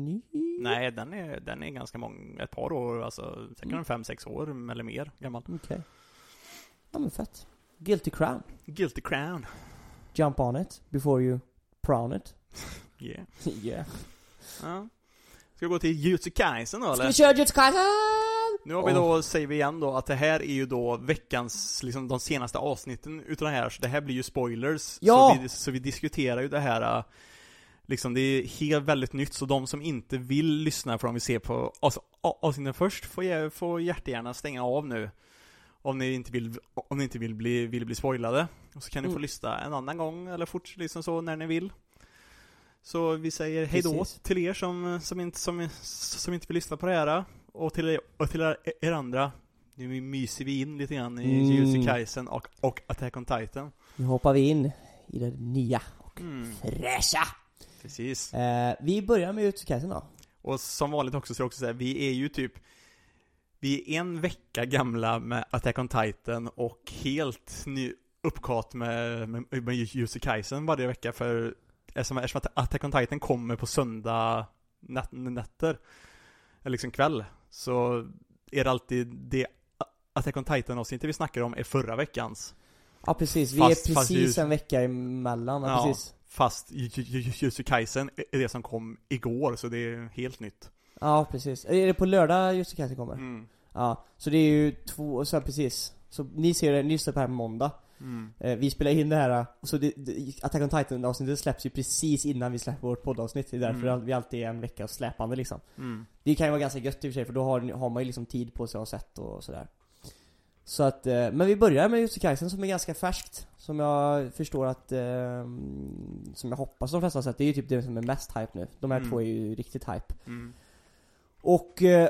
ny? Nej, den är, den är ganska många, ett par år, alltså säkert Mm. fem, sex år eller mer gammal. Okej. Ja men fett. Guilty Crown. Guilty Crown. Jump on it before you prown it. Yeah. yeah. Ja. Ska vi gå till Jujutsu Kaisen då Ska eller? vi köra Jujutsu Kaisen? Nu har vi då, säger vi igen då, att det här är ju då veckans, liksom de senaste avsnitten utav det här, så det här blir ju spoilers. Ja! Så vi, så vi diskuterar ju det här, äh, liksom det är helt väldigt nytt, så de som inte vill lyssna för de vill se på alltså, avsnitten först, får, får jättegärna stänga av nu. Om ni inte vill, om ni inte vill bli, vill bli spoilade. Och så kan ni få Mm. lyssna en annan gång, eller fort liksom så, när ni vill. Så vi säger hej då Precis. till er som, som, inte, som, som inte vill lyssna på det här. Och till er, och till er, er andra. Nu myser vi in lite grann i Mm. Jujutsu Kaisen och, och Attack on Titan. Nu hoppar vi in i det nya och Mm, fräscha. precis. Eh, vi börjar med Jujutsu Kaisen då. Och som vanligt också så det också så här, vi är ju typ Vi är en vecka gamla med Attack on Titan och helt ny uppkat med, med, med Jujutsu Kaisen varje vecka för Eftersom, eftersom att Attack on Titan kommer på söndag nät, nätter Eller liksom kväll Så är det alltid det Attack on Titan avsnittet vi snackar om är förra veckans Ja precis, vi Fast- är precis Jujutsu- en vecka emellan, ja, Ja. precis. Fast Ju- Ju- Ju- Jujutsu Kaisen är det som kom igår så det är helt nytt Ja precis. Är det på lördag Jujutsu Kaisen kommer? mm. Ja, så det är ju två, så här, precis. Så ni ser det, ni lyssnar på det här på måndag. Mm. Eh, vi spelar in det här, och så det, det, Attack on Titan avsnittet släpps ju precis innan vi släpper vårt poddavsnitt. Det är därför Mm. vi alltid är en vecka släpande liksom. Mm. Det kan ju vara ganska gött i och för sig, för då har, har man ju liksom tid på sig att ha sett och sådär. Så att, eh, men vi börjar med Jujutsu Kaisen som är ganska färskt. Som jag förstår att, eh, som jag hoppas de flesta har sett. Det är ju typ det som är mest hype nu. De här Mm. två är ju riktigt hype. Mm. Och eh,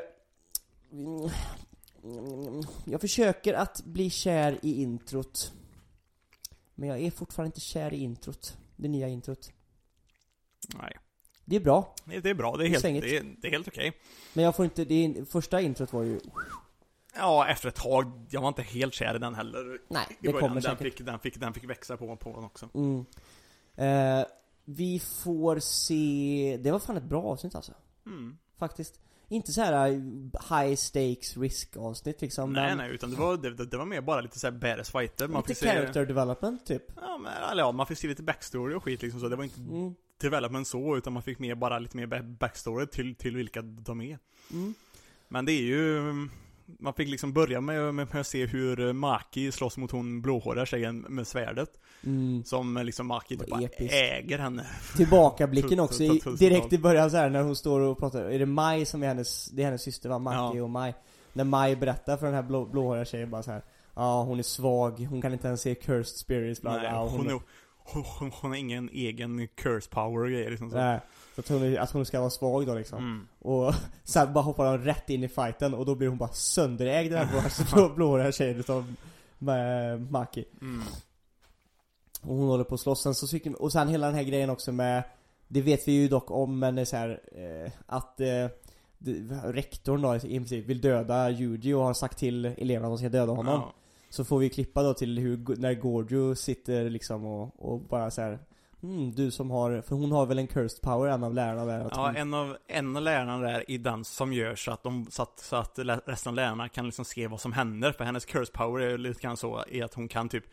Jag försöker att bli kär i introt Men jag är fortfarande inte kär i introt Det nya introt Nej. Det är bra, Det det är bra, det är helt, det är, det är helt okej. men jag får inte, det är, första introt var ju Ja, efter ett tag, jag var inte helt kär i den heller. Nej, det kommer den, säkert fick, den, fick, den fick växa på, på den också. mm. eh, Vi får se, det var fan ett bra avsnitt alltså Mm. Faktiskt Inte så här eh, high stakes risk avsnitt liksom nej, men nej, utan det var, det, det var mer bara lite såhär badass fighter. Man Lite fick se, character development typ ja, men, eller ja, man fick se lite backstory och skit liksom så. Det var inte mm. development så, utan man fick mer, bara lite mer ba- backstory till, till vilka de är. Mm. Men det är ju, man fick liksom börja med, med, med att se hur Maki slåss mot hon blåhåriga tjejen med svärdet. Mm. Som liksom Maki typ bara episkt. äger henne. Tillbakablicken också, i, direkt i början så här när hon står och pratar, är det Maj som är hennes, det är hennes syster va? Maki Ja. och Maj När Maj berättar för den här blå, blåhåriga tjejen bara så här. Ja, hon är svag, hon kan inte ens se cursed spirits bla Nej, bla och hon, hon, är, hon, hon, har ingen egen curse power och grejer liksom så. Nej, så att hon, att hon ska vara svag då liksom Mm. Och sen bara hoppar hon rätt in i fighten och då blir hon bara sönderägd den här blå, blå, blåhåriga tjejen utav Ma- Maki Mm. Och hon håller på att slåss, sen så tycker, och sen hela den här grejen också med Det vet vi ju dock om men det är så här, eh, att eh, rektorn då i princip vill döda Yuji och har sagt till eleverna att de ska döda honom Ja. Så får vi klippa då till hur, när Gorjo sitter liksom och, och bara så här mm, du som har, för hon har väl en cursed power, en av lärarna där? Ja, hon, en av, en av lärarna där i dans som gör så att de, så att, så att resten av lärarna kan liksom se vad som händer. För hennes curse power är lite grann så, i att hon kan typ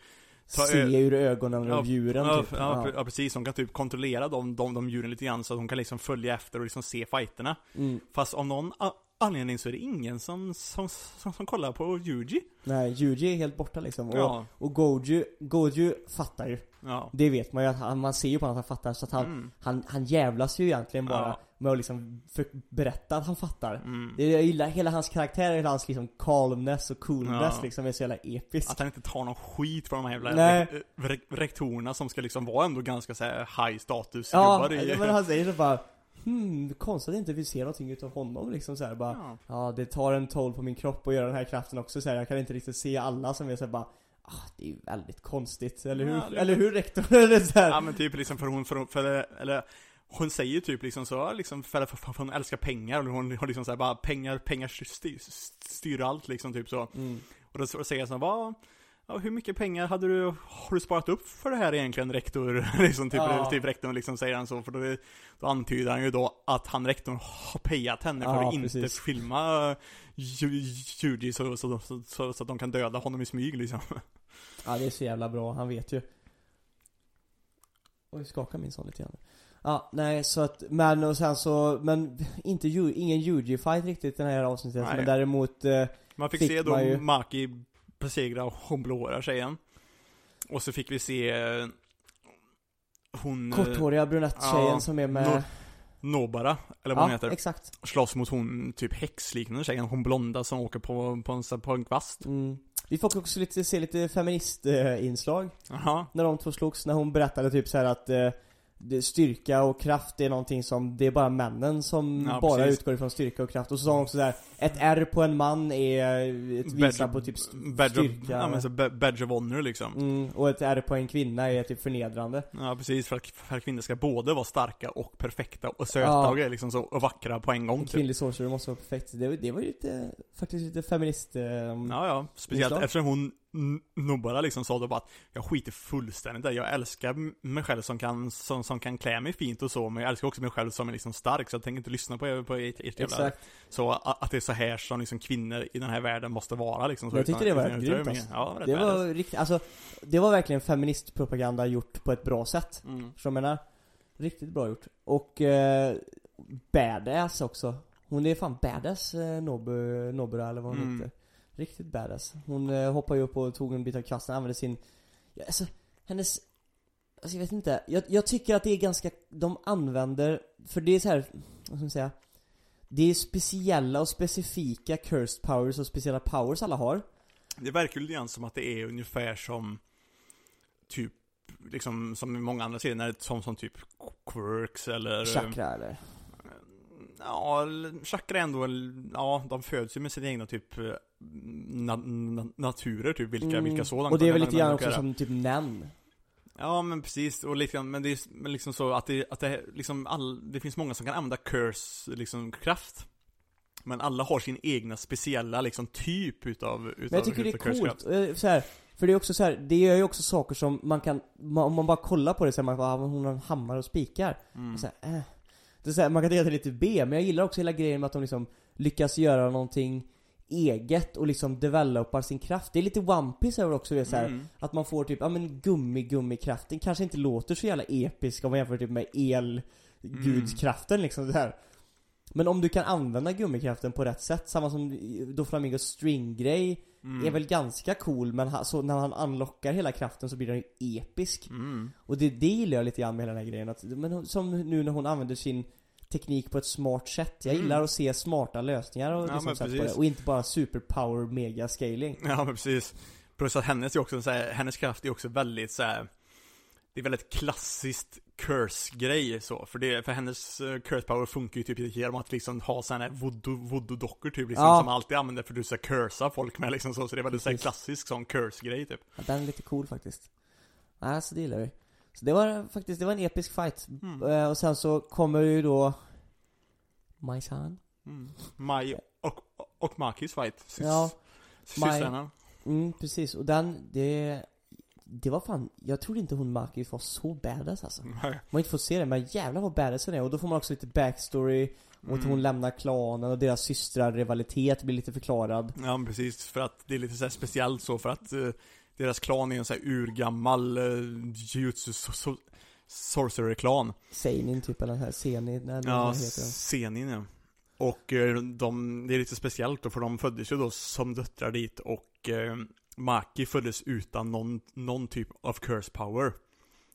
se ur ögonen av djuren ja, typ. ja, ja, precis. Hon kan typ kontrollera de, de, de djuren lite grann så att hon kan liksom följa efter och liksom se fighterna. Mm. Fast av någon anledning så är det ingen som, som, som, som kollar på Yuji. Nej, Yuji är helt borta liksom. Och, Ja, och Goju, Goju fattar ju. Ja. Det vet man ju, att han, man ser ju på honom att han fattar. Så att han, Mm, han, han jävlas ju egentligen bara Ja. med att liksom för, berätta att han fattar. mm. Det, jag gillar hela hans karaktär, hela hans liksom calmness och coolness Ja. liksom är så jävla episk. Att han inte tar någon skit från de här jävla Nej. re- re- rektorerna som ska liksom vara ändå ganska så high status Ja, i... men han säger så bara Hmm, konstigt att inte vi ser någonting utav honom liksom så här, bara Ja. Ja, det tar en toll på min kropp att göra den här kraften också så här, Jag kan inte riktigt se alla som är så här, bara ah, det är ju väldigt konstigt, eller hur? Ja, det- Eller hur rektor? eller så här. Ja men typ liksom för hon, för, för, eller hon säger typ liksom så, liksom för, för, för hon älskar pengar och hon har liksom såhär bara pengar, pengar styr, styr allt liksom typ så. Mm. Och då så säger jag så här, vad, ja, hur mycket pengar hade du, har du sparat upp för det här egentligen rektor? liksom typ, Ja. typ rektorn liksom säger han så, för då, då antyder han ju då att han rektorn har payat henne för Ja, att inte precis. filma Ju- Yuji så, så, så, så, så att de kan döda honom i smyg liksom. Ja det är så jävla bra, han vet ju Oj, skakar min son lite grann Ja, nej så att, men och sen så, men inte ju, ingen Yuji-fight riktigt den här avsnittet Nej. Men däremot, eh, Man fick, Fick se då ju- Maki besegra hon blåa tjejen. Och så fick vi se eh, hon... korthåriga brunett-tjejen ja, som är med Nor- Nobara, eller vad hon Ja, heter. exakt Slåss mot hon typ häxliknande tjejen, hon blonda som åker på, på, en, på en kvast. mm. Vi fick också lite, se lite feministinslag. När de två slogs, när hon berättade typ så här att eh, det- Styrka och kraft är någonting som, det är bara männen som Ja, bara precis. utgår ifrån styrka och kraft Och så sa hon också där ett R på en man är ett visar på typ st- badge of, styrka ja, men så ba- badge of honor liksom. Mm, och ett R på en kvinna är typ förnedrande. Ja precis, för att, för att kvinnor ska både vara starka och perfekta och söta Ja. och liksom så, och vackra på en gång En typ. kvinnlig sorcerer måste vara perfekt. Det, var- det var ju lite, faktiskt lite feminist... Eh, Ja, ja. Speciellt Inslag. eftersom hon nog bara liksom sa då bara att jag skiter fullständigt där. Jag älskar mig själv som kan, som, som kan klä mig fint och så, men jag älskar också mig själv som är liksom stark, så jag tänker inte lyssna på er, på ert, ert jävla... Exakt. Så a- att det är så här som liksom kvinnor i den här världen måste vara liksom. Så Jag tyckte det var utan- rätt utan- grymt, alltså. Ja, Det badass. var riktigt, alltså, det var verkligen feministpropaganda gjort på ett bra sätt. Mm. Så jag menar, riktigt bra gjort. Och eh, badass också. Hon är fan badass, eh, Nobu, Nobura eller vad hon Mm. heter. Riktigt badass. Hon eh, hoppade ju upp och tog en bit av kvasten, använde sin, ja, alltså, hennes, alltså jag vet inte. Jag, jag tycker att det är ganska, de använder, för det är så här, vad ska man säga? Det är speciella och specifika cursed powers och speciella powers alla har. Det verkar ju lite grann som att det är ungefär som typ liksom som i många andra serier, när det är som, som typ quirks eller Chakra eller? Ja, chakra ändå, ja, de föds ju med sina egna typ eh, na, na, naturer typ, vilka, Mm. vilka sådana Och det är väl lite grann också som typ Nen. Ja men precis, och grann, men det är liksom så att det, att det liksom all, det finns många som kan använda curse, liksom kraft Men alla har sin egna speciella liksom typ utav, utav Men jag tycker det är coolt, eh, så här, för det är också så här, det gör ju också saker som man kan, om man bara kollar på det så här, man bara, ah, hon har en hammare och spikar. Mm. Och så här, eh. Det är så här, man kan tycka att det är lite B, men jag gillar också hela grejen med att de liksom lyckas göra någonting eget och liksom developar sin kraft. Det är lite One Piece över också, det så här, Mm. att man får typ, ja men gummi gummi kraften kanske inte låter så jävla episk om man jämför typ med el gudskraften liksom så här. Men om du kan använda gummikraften på rätt sätt, samma som då Flamingos string-grej Mm. är väl ganska cool men ha, så när han unlockar hela kraften så blir den ju episk. Mm. Och det, det gillar jag lite grann med hela den här grejen. Att, men som nu när hon använder sin teknik på ett smart sätt. Jag Mm. gillar att se smarta lösningar och, Ja, liksom sätt på det. och inte bara superpower mega scaling. Ja men precis. Plus att hennes är också så här, hennes kraft är också väldigt så här. Det är väldigt klassiskt curse-grej så, för, det, för hennes eh, curse power funkar ju typ genom att liksom ha sådana här voodoo, voodoo-dockor typ liksom, Ja. som man alltid använder för att du ska cursa folk med liksom så, så det är väldigt så här, Precis. klassisk sån curse-grej typ. Ja, den är lite cool faktiskt. Ja, så det gillar vi. Så det var faktiskt, det var en episk fight. Mm. Eh, och sen så kommer ju då Maisan. Mm. Mai och, och Makis fight. Sys- Ja, Systrarna. Mm, precis. Och den, det det var fan, jag trodde inte hon Maki var så badass alltså. Man Nej. har inte fått se det, men jävlar vad badass hon är. Och då får man också lite backstory, och att Mm. hon lämnar klanen och deras systrar rivalitet blir lite förklarad. Ja men precis, för att det är lite så här speciellt så för att eh, deras klan är en så här urgammal uh, jujutsu so- so- sorcerer-klan. Seinin typ, eller den här Senin, eller vad Ja, den heter. Senin ja. Och eh, de, det är lite speciellt då för de föddes ju då som döttrar dit och eh, Maki föddes utan någon, någon typ av curse power.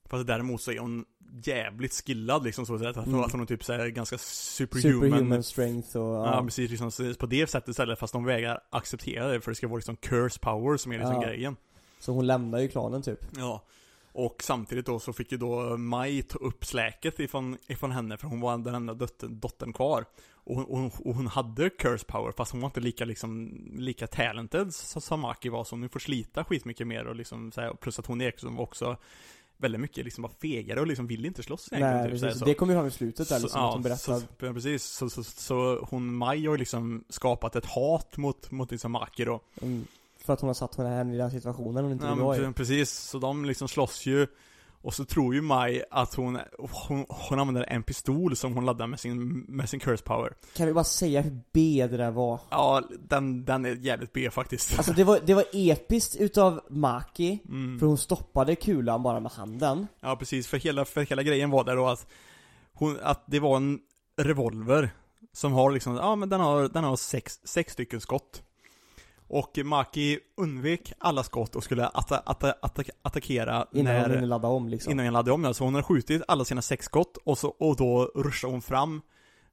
Fast däremot så är hon jävligt skillad liksom så att, Mm. att hon är typ så här ganska superhuman. Superhuman strength och, Ja, ja. precis, liksom, på det sättet istället fast de vägrar acceptera det för det ska vara liksom curse power som är liksom Ja. grejen. Så hon lämnar ju klanen typ. Ja. Och samtidigt då så fick ju då Maj ta upp släket ifrån, ifrån henne för hon var den enda dottern, dottern kvar. Och hon, och, hon, och hon hade curse power fast hon var inte lika liksom, lika talented som Maki var så hon får slita skitmycket mer och liksom så här, plus att hon är också, också väldigt mycket liksom var fegare och liksom vill inte slåss egentligen, Nej, typ, precis. så. Det kommer ju fram i slutet där liksom, Så- att hon berättar. Så, precis. Så, så, så hon, Maj har liksom skapat ett hat mot, mot liksom Maki då. Mm, för att hon har satt henne i den situationen hon inte Ja, vill vara i. pre- precis, så de liksom slåss ju Och så tror ju Maj att hon, hon, hon använder en pistol som hon laddar med sin, med sin curse power Kan vi bara säga hur B det där var? Ja, den, den är jävligt B faktiskt Alltså det var, det var episkt utav Maki, mm. för hon stoppade kulan bara med handen. Ja precis, för hela, för hela grejen var där då att hon, att det var en revolver Som har liksom, ja men den har, den har sex, sex stycken skott Och Maki undvek alla skott och skulle atta, atta, atta, attackera Innan hon när, hinner ladda om liksom. Innan jag laddade om den, så hon hade skjutit alla sina sex skott och, så, och då ruschade hon fram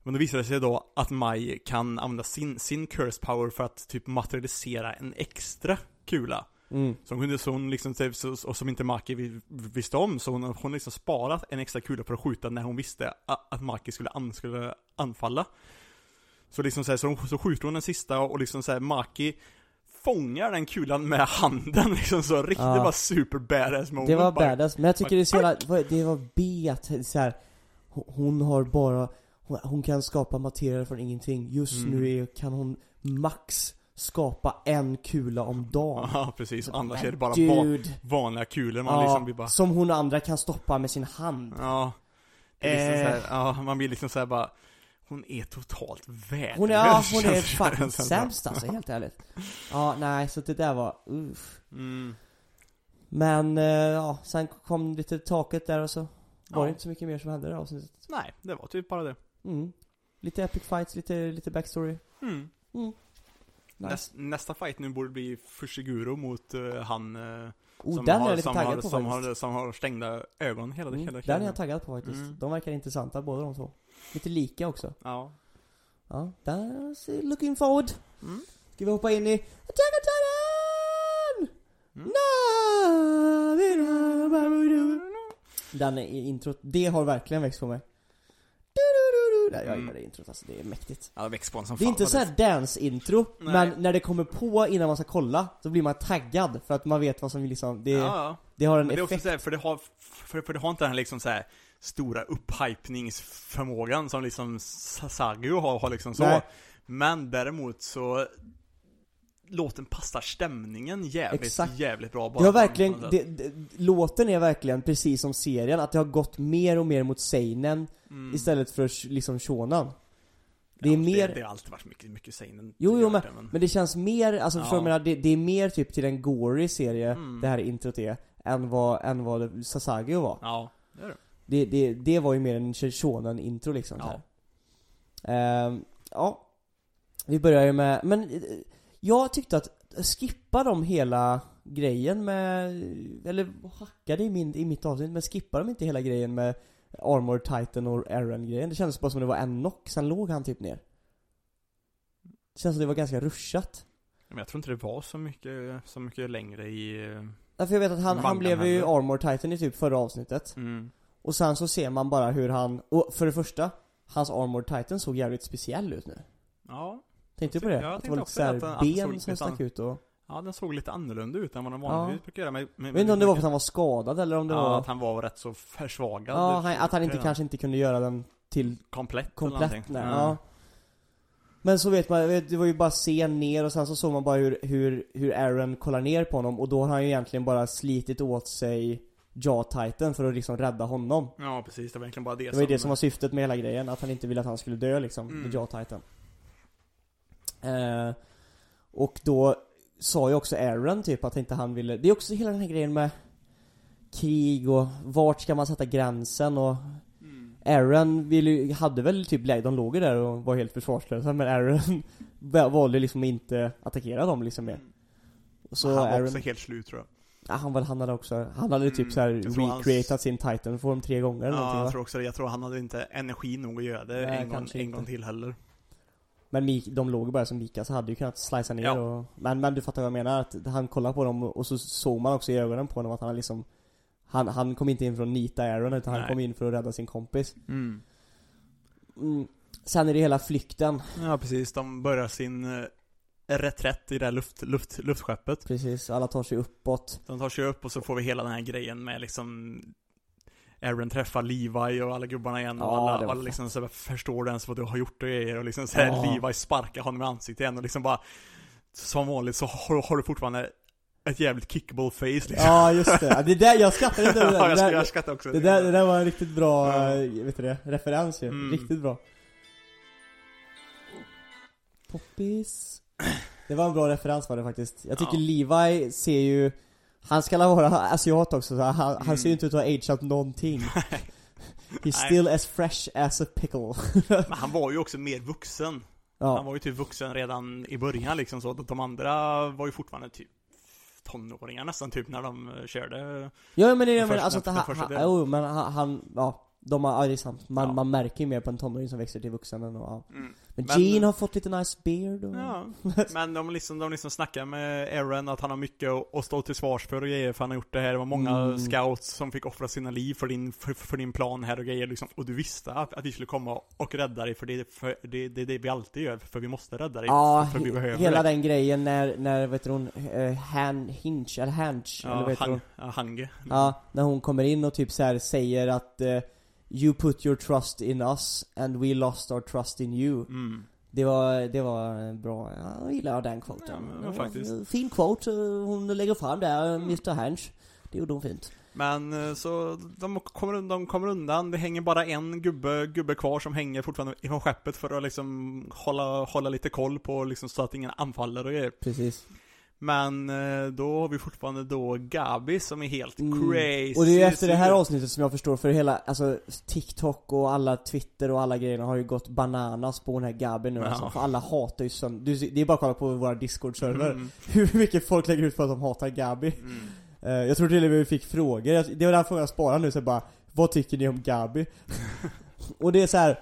Men då visade det sig då att Maj kan använda sin, sin curse power för att typ materialisera en extra kula Mm. Så hon kunde, så hon liksom, typ, så, och som inte Maki vi- visste om, så hon hon liksom sparat en extra kula för att skjuta när hon visste att, att Maki skulle, an, skulle anfalla Så liksom så, här, så, hon, så skjuter hon den sista och liksom så här, Maki fångar den kulan med handen liksom så riktigt Ja. bara super badass moment Det var bara. badass, men jag tycker det är så jävla, det var- B att så här, hon- har bara, hon, hon kan skapa materia från ingenting. Just Mm. nu är, kan hon max skapa en kula om dagen. Ja precis, annars är det bara Dude. vanliga kulor man Ja, liksom blir bara som hon andra kan stoppa med sin hand. Ja det är liksom Eh. så här, ja man blir liksom såhär bara Hon är totalt värdelös Hon är, ja, hon är fucking sämst alltså, helt ärligt. Ja, nej, så det där var, uff. mm. Men, eh, ja, sen kom lite taket där och så var Ja. det inte så mycket mer som hände i det avsnittet. Nej, det var typ bara det Mm. Lite epic fights, lite, lite backstory. mm. Mm. Nice. Näst, Nästa fight nu borde bli Fushiguro mot eh, han eh, Oh, som, den är har, lite som, har, på som, har, som har stängda ögon hela, Mm, hela den är tiden. jag taggad på faktiskt. Mm. De verkar intressanta båda de två. Lite lika också. Ja. Ja, that's looking forward. Mm. Ska vi hoppa in i Attack on Titan! Mm. Den är introt, det har verkligen växt på mig. Nej, jag Mm. gillar det introt alltså, det är mäktigt. Ja, växt på en som Det är fan, inte var så här dance-intro, men när det kommer på innan man ska kolla, så blir man taggad för att man vet vad som liksom, det, Ja, ja. det har en Men det är också effekt. så här, för det har, för, för det har inte den här liksom så här stora upphypningsförmågan som liksom Sasagio har, har liksom så. Nej. Men däremot så låten passar stämningen jävligt, Exakt. jävligt bra bara. Det har verkligen, det, det, låten är verkligen precis som serien, att det har gått mer och mer mot seinen Mm. istället för liksom shonan. Det är Ja, mer, Det, det har alltid varit mycket, mycket seinen. Jo, jo, tidigare, men det känns mer, alltså förstår Ja. du jag menar? det, det är mer typ till en gory serie, Mm. det här introt är, än vad, än vad Sasagio var. Ja, det är det. Det, det, det var ju mer en shonen intro liksom Ja. här. Ehm, ja. Vi börjar ju med, men eh, jag tyckte att skippa de hela grejen med, eller hackade i, min, i mitt avsnitt, men skippa de inte hela grejen med Armor Titan och Aaron grejen Det kändes bara som det var en knock, sen låg han typ ner. Det känns som det var ganska rushat. Men jag tror inte det var så mycket, så mycket längre i... eh, Därför jag vet att han, han blev ju. Armor Titan i typ förra avsnittet. Mm. Och sen så ser man bara hur han, och för det första, hans Armor Titan såg jävligt speciell ut nu. Ja, Tänkte du på det? Ja, jag att det var lite såhär ben som stack ut och... ja den såg lite annorlunda ut än vad den vanligtvis brukar göra med, med Jag vet inte om det var för att han var skadad eller om det Ja, var... att han var rätt så försvagad Ja, han, att han inte kanske inte kunde göra den till Komplett, eller komplett, någonting. nej. Ja. Ja. Men så vet man, det var ju bara scen ner och sen så såg man bara hur, hur, hur Aaron kollar ner på honom och då har han ju egentligen bara slitit åt sig jaw titan för att liksom rädda honom. Ja, precis. Det var egentligen bara det, Det var ju det som var syftet med hela grejen, att han inte ville att han skulle dö liksom, Mm. med jaw titan. Eh, och då sa ju också Aaron typ att inte han ville, det är också hela den här grejen med krig och vart ska man sätta gränsen och Mm. Aaron ville, hade väl typ de låg ju där och var helt försvarslösa men Aaron va- valde liksom inte attackera dem liksom mer. Så han var Aaron, också helt slut tror jag. Ja, han, väl, han hade också, han hade typ Mm, så här recreatat sin titan form tre gånger eller Ja, jag va? tror också det. Jag tror han hade inte energi nog att göra det Nej, en, gång, en gång till heller. Men Mik, de låg bara som Mika så hade ju kunnat slicea ner Ja. och, men, men du fattar vad jag menar, att han kollar på dem och så såg man också i ögonen på honom att han liksom han, han kom inte in för att nita Aaron utan han Nej. kom in för att rädda sin kompis. Mm. Mm. Sen är det hela flykten, Ja, precis. De börjar sin eh, reträtt i det här luft, luft, luftskeppet. precis, alla tar sig uppåt. De tar sig upp och så får vi hela den här grejen med liksom Aaron träffar Levi och alla gubbarna igen och Ja, alla, alla liksom så här, förstår du ens vad du har gjort och grejer och liksom så här, Ja. Levi sparkar honom i ansiktet igen och liksom bara Som vanligt så har, har du fortfarande ett jävligt kickable face liksom. Ja just det, det där, jag skrattade inte Ja, jag, jag där, skrattar också. det där, det där var en riktigt bra, eh, vet du det, referens ju. Mm. Riktigt bra. Poppis. Det var en bra referens var det faktiskt. Jag tycker. Levi ser ju, han ska vara asiat också så han, han Mm. ser ju inte ut att ha ageat någonting. He's still as fresh as a pickle. Men han var ju också mer vuxen. Han ja. var ju typ vuxen redan i början liksom så. De andra var ju fortfarande typ tonåringar nästan typ när de eh, körde. ja men det är men alltså att han, han, men han, han, ja. De har, ja det är sant. Man, Ja. man märker ju mer på en tonåring som växer till vuxen än och, ja. Mm. Men, Men- Gene har fått lite nice beard och... Ja, men de liksom, de liksom snackar med Aaron att han har mycket att- stå till svars för och grejer för han har gjort det här. Det var många Mm. scouts som fick offra sina liv för din, för, för din plan här och grejer liksom. Och du visste att, att vi skulle komma och rädda dig för det, för det, det är det vi alltid gör, för vi måste rädda dig. Ja, för vi behöver hela det. den grejen när, när vet du hon, uh, Han Hinch, eller Hanch, eller Ja, vet du han, hon? ja, Hange. Ja, när hon kommer in och typ så här säger att eh, You put your trust in us and we lost our trust in you. Mm. Det var, det var bra, ja, jag gillar den quoten. Ja, faktiskt. Fin quote eh, hon lägger fram där, Mr Hanch. Det gjorde hon fint. Men eh, så de kommer, de kommer undan, det hänger bara en gubbe, gubbe kvar som hänger fortfarande ifrån skeppet för att liksom hålla, hålla lite koll på liksom så att ingen anfaller och grejer. Precis. Men eh, då har vi fortfarande då Gabi som är helt Mm. crazy. Och det är ju efter det här avsnittet som jag förstår, för hela, alltså TikTok och alla Twitter och alla grejerna har ju gått bananas på den här Gabi nu Ja. alltså, för alla hatar ju sönder, det är bara att kolla på våra discord-server Mm. Hur mycket folk lägger ut på att de hatar Gabi Mm. Eh, Jag tror till och med vi fick frågor, det var den frågan jag sparade nu så jag bara Vad tycker ni om Gabi? och det är så här,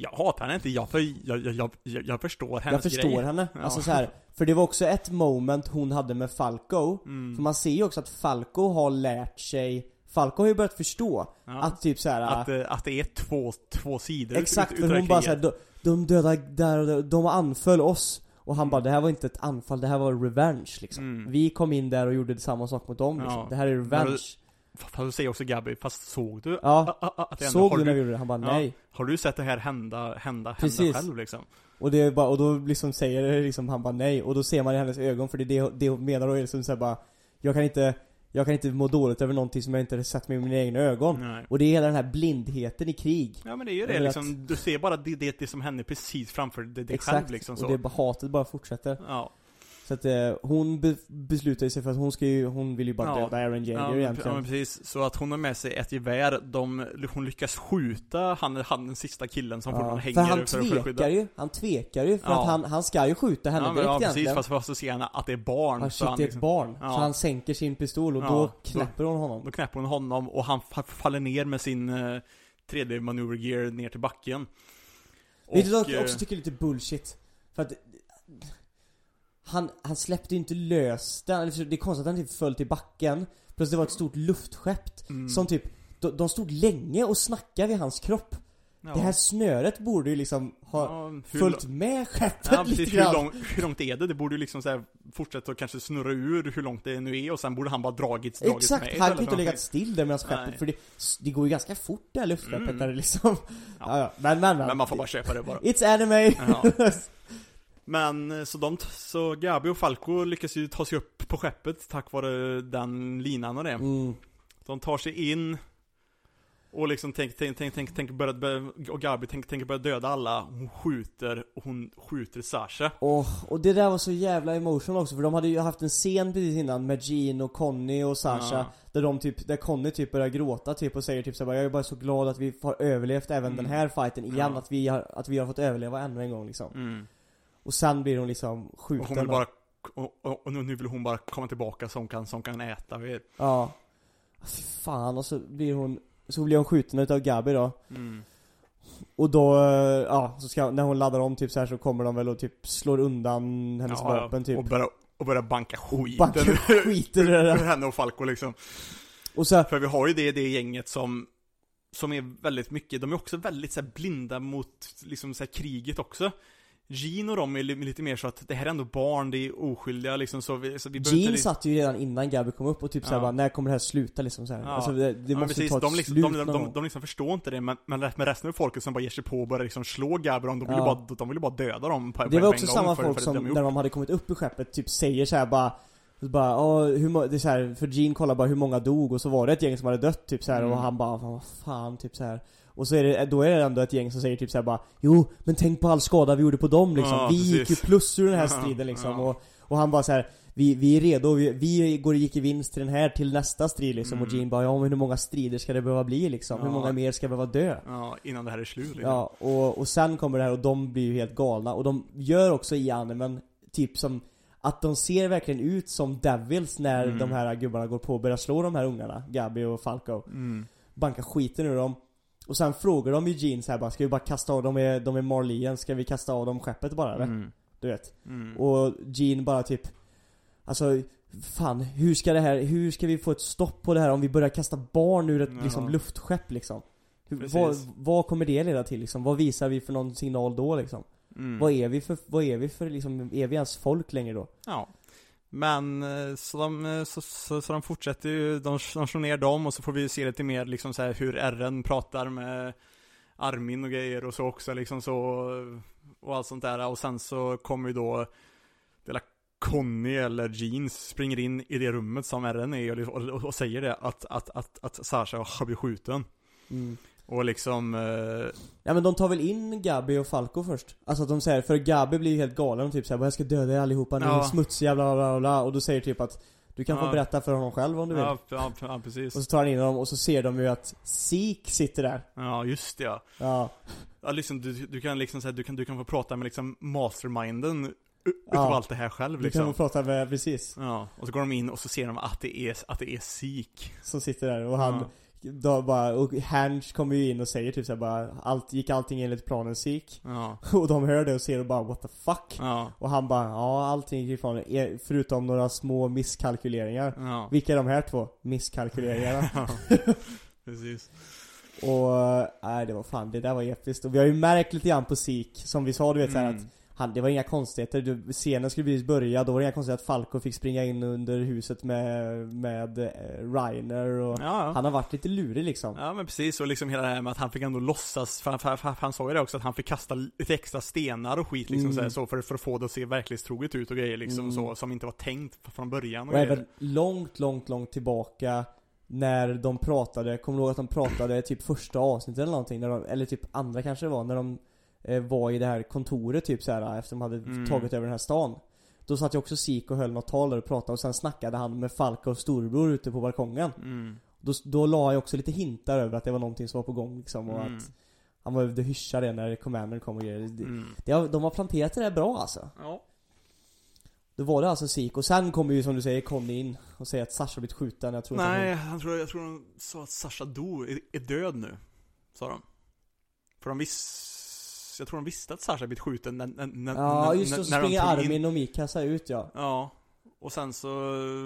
Jag hatar henne inte, jag, för, jag, jag, jag, jag, förstår hennes jag förstår grej. henne, Ja. alltså så här, För det var också ett moment hon hade med Falco Mm. För man ser ju också att Falco har lärt sig Falco har ju börjat förstå Ja. att typ så här, att, det- att det är två, två sidor Exakt, ut, för hon bara såhär, de, de dödade där och där, de anföll oss Och han bara, det här var inte ett anfall, det här var revenge liksom Mm. Vi kom in där och gjorde samma sak mot dem liksom. Ja. Det här är revenge Fast du säger också Gabi, fast såg du? Ja, a- a- att såg har du när vi gjorde det? Han bara, Ja. nej Har du sett det här hända, hända, hända Precis. själv liksom? Och det är bara, och då liksom säger liksom, han bara nej Och då ser man i hennes ögon, för det är det, det hon menar då är liksom såhär bara Jag kan inte, jag kan inte må dåligt över någonting som jag inte har sett med mina egna ögon Nej. Och det är hela den här blindheten i krig Ja men det är ju det liksom, du ser bara det, det, det som händer precis framför dig själv liksom så. och det hatet bara fortsätter Ja. Så att eh, hon be, beslutar sig för att hon ska ju, hon vill ju bara Ja. döda Aaron Ja, Jaeger men, egentligen ja men precis, så att hon har med sig ett gevär, de, hon lyckas skjuta han, han den sista killen som fortfarande hänger för han för, för att skydda tvekar ju, han tvekar ju för Ja. att han, han ska ju skjuta henne Ja, men, direkt ja precis, egentligen fast, fast så ser han att det är barn Ah, så shit, han det är liksom- ett barn. Ja. Så han sänker sin pistol och Ja, då knäpper hon honom. Då knäpper hon honom och han fa- faller ner med sin eh, 3D manövergear ner till backen Vet du vad jag också tycker är lite bullshit? För att han, han släppte ju inte lös den, det är konstigt att han typ föll till backen Plus det var ett stort luftskepp Mm. som typ, de, de stod länge och snackade vid hans kropp Ja. Det här snöret borde ju liksom ha ja, följt med skeppet Ja, lite precis. Hur, grann. lång, hur långt är det? Det borde ju liksom så här fortsätta och kanske snurra ur hur långt det nu är och sen borde han bara dragits, dragits Exakt, med han kan ju inte legat still där medan Nej. skeppet, för det, det går ju ganska fort det här luftskeppet Mm. när det liksom Ja. ja. ja, men men Men man får bara köpa det bara. It's anime! Men eh, så de, så Gabi och Falco lyckas ju ta sig upp på skeppet tack vare den linan och det. mm. De tar sig in och liksom tänker, tänk, tänk, tänk, tänk börja, börja- och Gabi tänker, tänker börja döda alla. Hon skjuter, och hon skjuter Sasha. Åh, och det där var så jävla emotional också för de hade ju haft en scen precis innan med Jean och Conny och Sasha Ja. Där de typ, där Conny typ börjar gråta typ och säger typ såhär Jag är bara så glad att vi har överlevt även Mm. den här fighten igen, Ja. att vi har, att vi har fått överleva ännu en gång liksom Mm. Och sen blir hon liksom Och skjuten hon vill bara, och, och, och nu vill hon bara komma tillbaka så hon kan, så hon kan äta. Ja. Fy fan, och så blir hon, så blir hon skjuten utav Gabi då. Mm. Och då, eh, ja, så ska, när hon laddar om typ så här så kommer de väl och typ slår undan hennes Ja, vapen typ. Och börjar, och börjar banka skiten Banka skiten ur henne. och Falco liksom. Och så, För vi har ju det, det gänget som Som är väldigt mycket, de är också väldigt så blinda mot liksom så kriget också Jean och de är li- lite mer så att det här är ändå barn, det är oskyldiga liksom så vi, så vi Jean inte satt ju redan innan Gabi kom upp och typ såhär Ja. bara, när kommer det här sluta liksom så här. Ja. Alltså det, det Ja, måste precis, ta ett de, liksom, slut de, de, de, gång. de liksom förstår inte det, men, men resten av folket som bara ger sig på och börjar liksom slå Gabi, de, de vill ju Ja. bara, de vill ju bara döda dem på, Det på var en också samma för, folk för som, de när de hade kommit upp i skeppet, typ säger så här bara så bara, "Åh, hur må-" det är så här, för Jean kollar bara hur många dog och så var det ett gäng som hade dött typ så här Mm. och han bara, "Fan, vad fan, typ så här. Och så är det, då är det ändå ett gäng som säger typ så här bara Jo, men tänk på all skada vi gjorde på dem liksom. Ja, vi gick ju precis. plus ur den här striden liksom. ja. Och, och han bara så här. Vi, vi är redo, vi, vi går, gick i vinst till den här, till nästa strid liksom. Och Mm. Jean bara, ja men hur många strider ska det behöva bli liksom? Hur Ja. många mer ska behöva dö? Ja, innan det här är slut liksom. Ja, och, och sen kommer det här och de blir ju helt galna och de gör också i animen typ som att de ser verkligen ut som devils när Mm. de här gubbarna går på och börjar slå de här ungarna, Gabi och Falco. Mm. Bankar skiten ur dem. Och sen frågar de Jean så här bara, ska vi bara kasta av dem, de är, de är Marlian, ska vi kasta av dem skeppet bara eller? Mm. Du vet. Mm. Och Jean bara typ Alltså, fan, hur ska det här, hur ska vi få ett stopp på det här om vi börjar kasta barn ur ett Ja. liksom luftskepp liksom? Hur, vad, vad kommer det leda till liksom? Vad visar vi för någon signal då liksom? Mm. Vad är vi för, vad är vi för liksom, är vi ens folk längre då? Ja. Men eh, så de, eh, så, så, så de fortsätter ju, de, de slår ner dem och så får vi ju se lite mer liksom så här hur RN pratar med Armin och grejer och så också liksom så och allt sånt där. Och sen så kommer ju då Dela Conny eller Jeans springer in i det rummet som RN är och, och, och säger det att, att, att, att Sasha har blivit skjuten. Mm och liksom eh, Ja men de tar väl in Gabi och Falco först? Alltså att de säger, för Gabi blir ju helt galen och typ såhär, jag ska döda er allihopa, ni är Ja. smutsiga bla bla bla och då säger typ att Du kan få Ja. berätta för honom själv om du vill ja, ja, ja, precis. Och så tar han in dem och så ser de ju att Sik sitter där Ja, just det ja. Ja, Ja, liksom, du, du kan liksom säga, du kan, du kan få prata med liksom masterminden u- Ja. utav allt det här själv du liksom. kan få prata med, precis, Ja, och så går de in och så ser de att det är, att det är sik. som sitter där och han. Då bara, och Hanch kommer ju in och säger typ såhär bara, allt, gick allting enligt planen Sik? Ja, Och de hör det och ser och bara what the fuck? ja, Och han bara, ja allting gick ifrån er, förutom några små misskalkyleringar ja. Vilka är de här två? Misskalkyleringarna Ja. Precis. Och, nej det var fan, det där var episkt Och vi har ju märkt lite grann på Sik, som vi sa du vet såhär Mm. att han, det var inga konstigheter, du, scenen skulle precis börja, då var det inga konstigheter att Falco fick springa in under huset med, med eh, Reiner och Ja, ja. Han har varit lite lurig liksom Ja men precis, och liksom hela det här med att han fick ändå låtsas, för, för, för, han sa ju det också att han fick kasta lite extra stenar och skit liksom Mm. så, för, för att få det att se verklighetstroget ut och grejer liksom Mm. så, som inte var tänkt från början och, Och grejer. även långt, långt, långt tillbaka När de pratade, kommer du ihåg att de pratade typ första avsnittet eller någonting? De, eller typ andra kanske det var, när de var i det här kontoret typ så här efter de hade Mm. tagit över den här stan Då satt ju också Sik och höll något tal där och pratade och sen snackade han med Falco och storebror ute på balkongen Mm. Då, då la jag också lite hintar över att det var någonting som var på gång liksom och Mm. att Han och hyschade det när Commander kom och grejer Mm. det, De har planterat det där bra alltså Ja. Då var det alltså Sik och sen kommer ju som du säger Conny in och säger att Sasha har blivit skjuten, jag tror att Nej, han tror, jag tror de sa att Sasha Do är, är död nu. Sa de. För de visste, jag tror de visste att Sasha blivit skjuten när, när, när, Ja just det, så när de springer Armin och Mikasa ut ja Ja. Och sen så,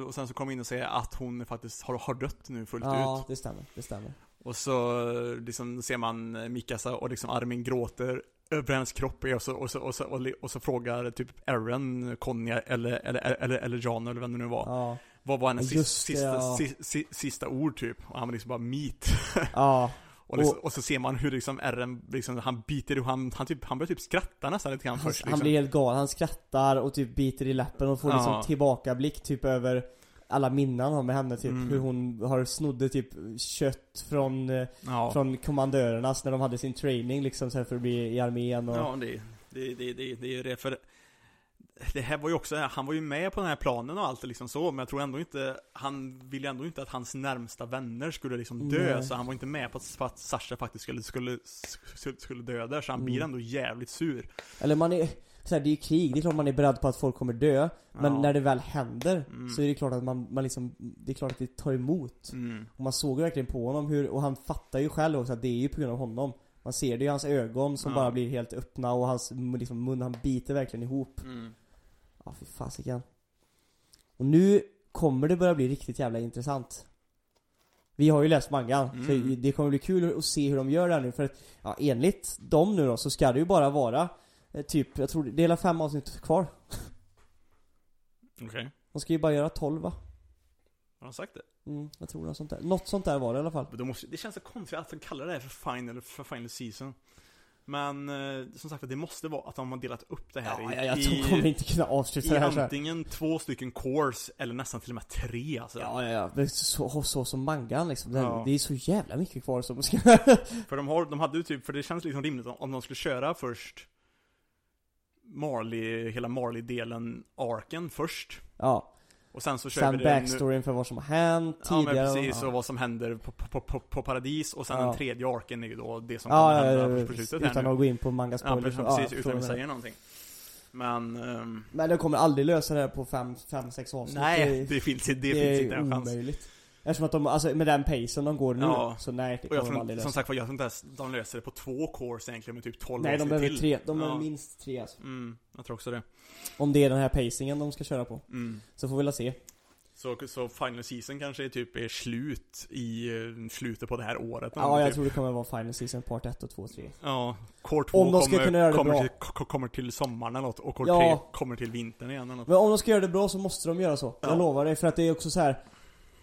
och sen så kom in och säger att hon faktiskt har, har dött nu fullt Ja, ut. det stämmer, det stämmer Och så liksom ser man eh, Mikasa och liksom Armin gråter över hennes kropp och så, och så, och så, och, och så frågar typ Aaron, Conny eller, eller, eller, eller John eller vem det nu var. Ja, Vad var hennes Just sista, det, sista, ja. si, si, sista ord typ? Och han var liksom bara meat. ja, Och, liksom, och, så ser man hur liksom Aaron, liksom, han biter och han, han, typ, han börjar typ skratta nästan lite grann han, först han liksom. blir helt galen, han skrattar och typ biter i läppen och får Ja. liksom tillbakablick typ över alla minnen han har med henne typ, Mm. hur hon har snodde typ kött från, eh, Ja. från kommandörernas när de hade sin training liksom så här för att bli i armén och Ja, det, det, det, det, det är ju det här var ju också, han var ju med på den här planen och allt liksom så, men jag tror ändå inte, han ville ändå inte att hans närmsta vänner skulle liksom dö, Nej. så han var inte med på att, på att Sasha faktiskt skulle, skulle, skulle, dö där, så han blir Mm. ändå jävligt sur. Eller man är, så här, det är ju krig, det är klart man är beredd på att folk kommer dö Men Ja. när det väl händer Mm. så är det klart att man, man liksom, det är klart att det tar emot Mm. Och man såg verkligen på honom hur, och han fattar ju själv också att det är ju på grund av honom Man ser det i hans ögon som Ja. bara blir helt öppna och hans liksom, mun, han biter verkligen ihop Mm. Ja fy fasiken Och nu kommer det börja bli riktigt jävla intressant Vi har ju läst mangan, så Mm. det kommer bli kul att se hur de gör det här nu för att, ja enligt dem nu då så ska det ju bara vara eh, Typ, jag tror det är fem avsnitt kvar Okej, De ska ju bara göra 12 va? har han sagt det? Mm, jag tror något sånt där. Något sånt där var det i alla fall. Men då måste, det känns så konstigt att de kallar det här för final, för final season. Men eh, som sagt, det måste vara att de har delat upp det här Ja, i, jag, i, tror kommer inte kunna avsluta i det här så antingen två stycken course eller nästan till och med tre alltså. Ja, ja, ja. Det är så, så som mangan liksom. Den, Ja. Det är så jävla mycket kvar som ska... För de, har, de hade ju typ, för det känns liksom rimligt om, om de skulle köra först Marley, hela Marley-delen, arken först. ja. Och sen så kör Sen vi det nu, backstoryn för vad som har hänt Ja men tidigare. precis, ja. och vad som händer på, på, på, på Paradis och sen Ja. den tredje arken är ju då det som Ja, kommer ja, hända ja, på slutet här utan att gå in på Ja manga-spoilers. precis, Ja, precis utan att vi det. säger någonting. Men, ehm, Men de kommer aldrig lösa det här på 5-6 avsnitt. nej, det finns, det, det finns är inte en chans. omöjligt. Eftersom att de, alltså med den pacen de går nu, Ja. så nej, det Och jag kommer de aldrig som lösa. sagt var, jag tror inte ens de löser det på två course egentligen med typ 12 Nej, de behöver till. tre, de behöver Ja. minst tre alltså. Mm, jag tror också det. Om det är den här pacingen de ska köra på. Mm. Så får vi väl se. Så, så final season kanske typ är slut i slutet på det här året. Ja, jag typ. tror det kommer vara Final Season Part 1 och 2 och 3. Ja, Core 2 Om de ska kommer, kunna göra det kommer, bra. till, ko- kommer till sommaren eller något, och Core Ja. 3 kommer till vintern igen eller något. Men om de ska göra det bra så måste de göra så. Ja. Jag lovar dig, för att det är också så här.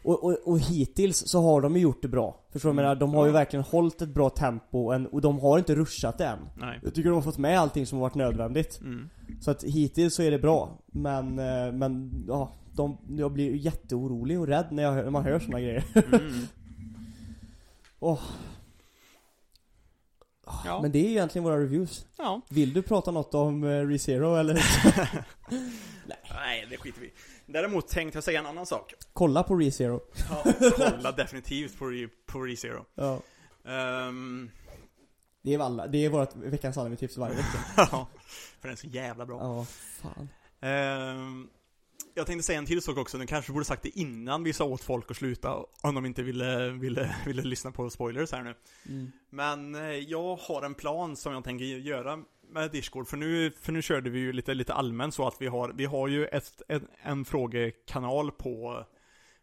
Och, och, och hittills så har de ju gjort det bra. Förstår du jag menar? De har ju verkligen hållit ett bra tempo och, de har inte ruschat än. Nej. Jag tycker de har fått med allting som har varit nödvändigt. Mm. Så att hittills så är det bra. Men, eh, men ja, de, jag blir jätteorolig och rädd när, jag, när man hör såna grejer. Mm. Åh. Ja. Men det är egentligen våra reviews. ja. Vill du prata något om uh, ReZero eller? Nej, det skiter vi i. Däremot tänkte jag säga en annan sak. Kolla på ReZero. Ja, kolla definitivt på, Re, på ReZero. Ja. Ehm, Det är alla, det är vårt veckans anime-tips varje vecka. ja, för den är så jävla bra. Ja, fan. Ehm, jag tänkte säga en till sak också, nu kanske borde sagt det innan vi sa åt folk att sluta, om de inte ville, ville, ville lyssna på spoilers här nu. Mm. Men eh, jag har en plan som jag tänker göra med Discord, för nu, för nu körde vi ju lite, lite allmänt så att vi har, vi har ju ett, en, en frågekanal på,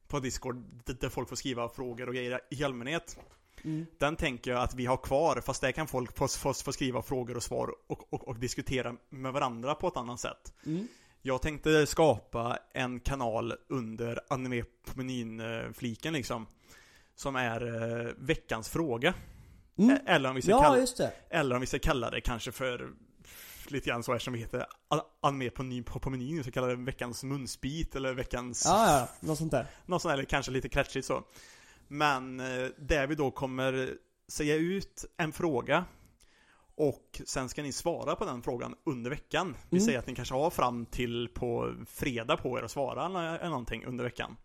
på Discord där folk får skriva frågor och grejer i allmänhet. Mm. Den tänker jag att vi har kvar, fast där kan folk få, få, få skriva frågor och svar och, och, och diskutera med varandra på ett annat sätt. Mm. Jag tänkte skapa en kanal under anime på menyn-fliken liksom. Som är eh, veckans fråga. Mm. Eller om vi ska Ja, kalla eller om vi ska kalla det kanske för lite grann så här som vi heter anime på, ny- på, på menyn, så kallar det veckans munsbit eller veckans Ja, ja, något sånt där. något sånt där, eller kanske lite klatschigt så. Men eh, där vi då kommer säga ut en fråga och sen ska ni svara på den frågan under veckan. Vi Mm. säger att ni kanske har fram till på fredag på er att svara eller någonting under veckan.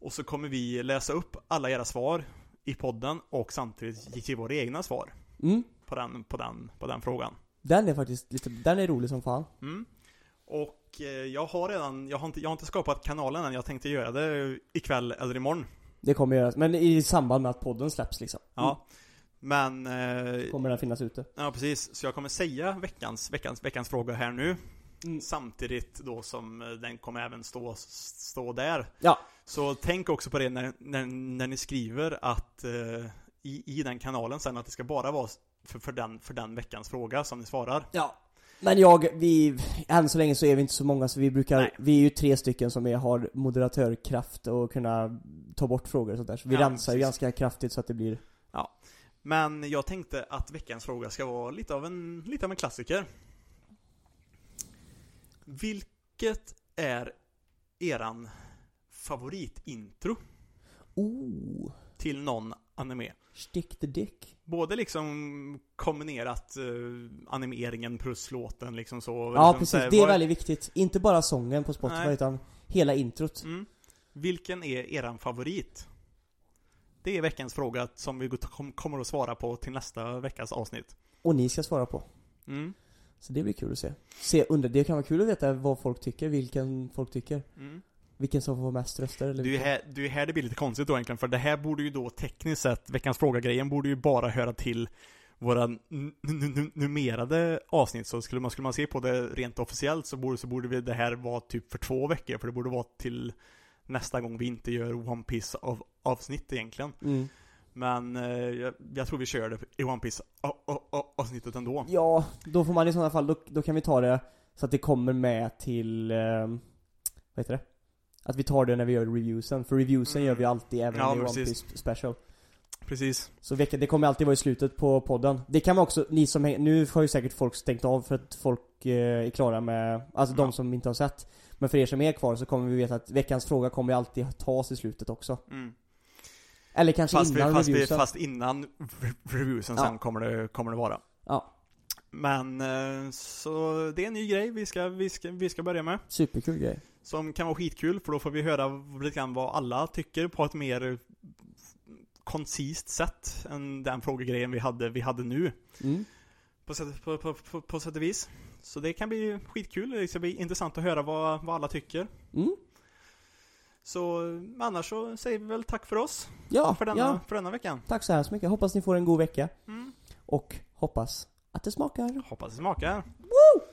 Och så kommer vi läsa upp alla era svar i podden och samtidigt ge våra egna svar Mm. på den, på den, på den frågan. Den är faktiskt lite, den är rolig som fan. Mm. Och eh, jag har redan, jag har, inte, jag har inte skapat kanalen än, jag tänkte göra det ikväll eller imorgon. Det kommer göras, men i samband med att podden släpps liksom. Ja. Men, eh, Kommer den finnas ute. ja precis. Så jag kommer säga veckans, veckans, veckans fråga här nu. Mm. Samtidigt då som eh, den kommer även stå, stå där. Ja. Så tänk också på det när, när, när ni skriver att eh, i, i den kanalen sen att det ska bara vara för, för, den, för den veckans fråga som ni svarar. Ja. Men jag, vi, än så länge så är vi inte så många så vi brukar, Nej. vi är ju tre stycken som är, har moderatörkraft och kunna ta bort frågor och sånt där. Så vi Ja, rensar ju ganska kraftigt så att det blir Men jag tänkte att veckans fråga ska vara lite av en, lite av en klassiker. Vilket är eran favoritintro Oh, till någon anime? stick the dick. Både liksom kombinerat eh, animeringen plus låten liksom så. Ja liksom precis, det är vad- väldigt viktigt. Inte bara sången på Spotify Nej. utan hela introt. Mm. Vilken är eran favorit? Det är veckans fråga som vi kom- kommer att svara på till nästa veckas avsnitt. Och ni ska svara på. Mm. Så det blir kul att se. se under, det kan vara kul att veta vad folk tycker, vilken folk tycker. Mm. Vilken som får mest röster eller Det är här, det är här det blir lite konstigt då egentligen, för det här borde ju då tekniskt sett, veckans fråga-grejen borde ju bara höra till våra n- n- n- nummerade avsnitt, så skulle man, skulle man se på det rent officiellt så borde, så borde vi det här vara typ för två veckor, för det borde vara till nästa gång vi inte gör One Piece av, avsnitt egentligen. Mm. Men eh, jag, jag tror vi kör det i One Piece avsnittet ändå. Ja, då får man i sådana fall, då, då kan vi ta det så att det kommer med till, eh, vad heter det? Att vi tar det när vi gör reviewsen, för reviewsen Mm. gör vi alltid även Ja, i One. Piece special. Precis. Så veckan, det kommer alltid vara i slutet på podden. Det kan man också, ni som häng, nu har ju säkert folk stängt av för att folk eh, är klara med, alltså Ja. de som inte har sett. Men för er som är kvar så kommer vi veta att veckans fråga kommer ju alltid tas i slutet också. Mm. Eller kanske Fast, vi, innan fast, vi, reviewsen. fast innan re- reviewsen Ja. sen kommer det, kommer det vara. Ja, Men, eh, så det är en ny grej vi ska, vi ska, vi ska börja med. superkul grej. Som kan vara skitkul, för då får vi höra lite grann vad alla tycker på ett mer koncist sätt än den frågegrejen vi hade, vi hade nu. Mm. På sätt, på, på, på, på sätt och vis. Så det kan bli skitkul, det ska bli intressant att höra vad, vad alla tycker. Mm. Så annars så säger vi väl tack för oss, Ja, för denna, ja. för denna veckan. Tack så hemskt mycket. Hoppas ni får en god vecka. Mm. Och hoppas att det smakar. Hoppas det smakar.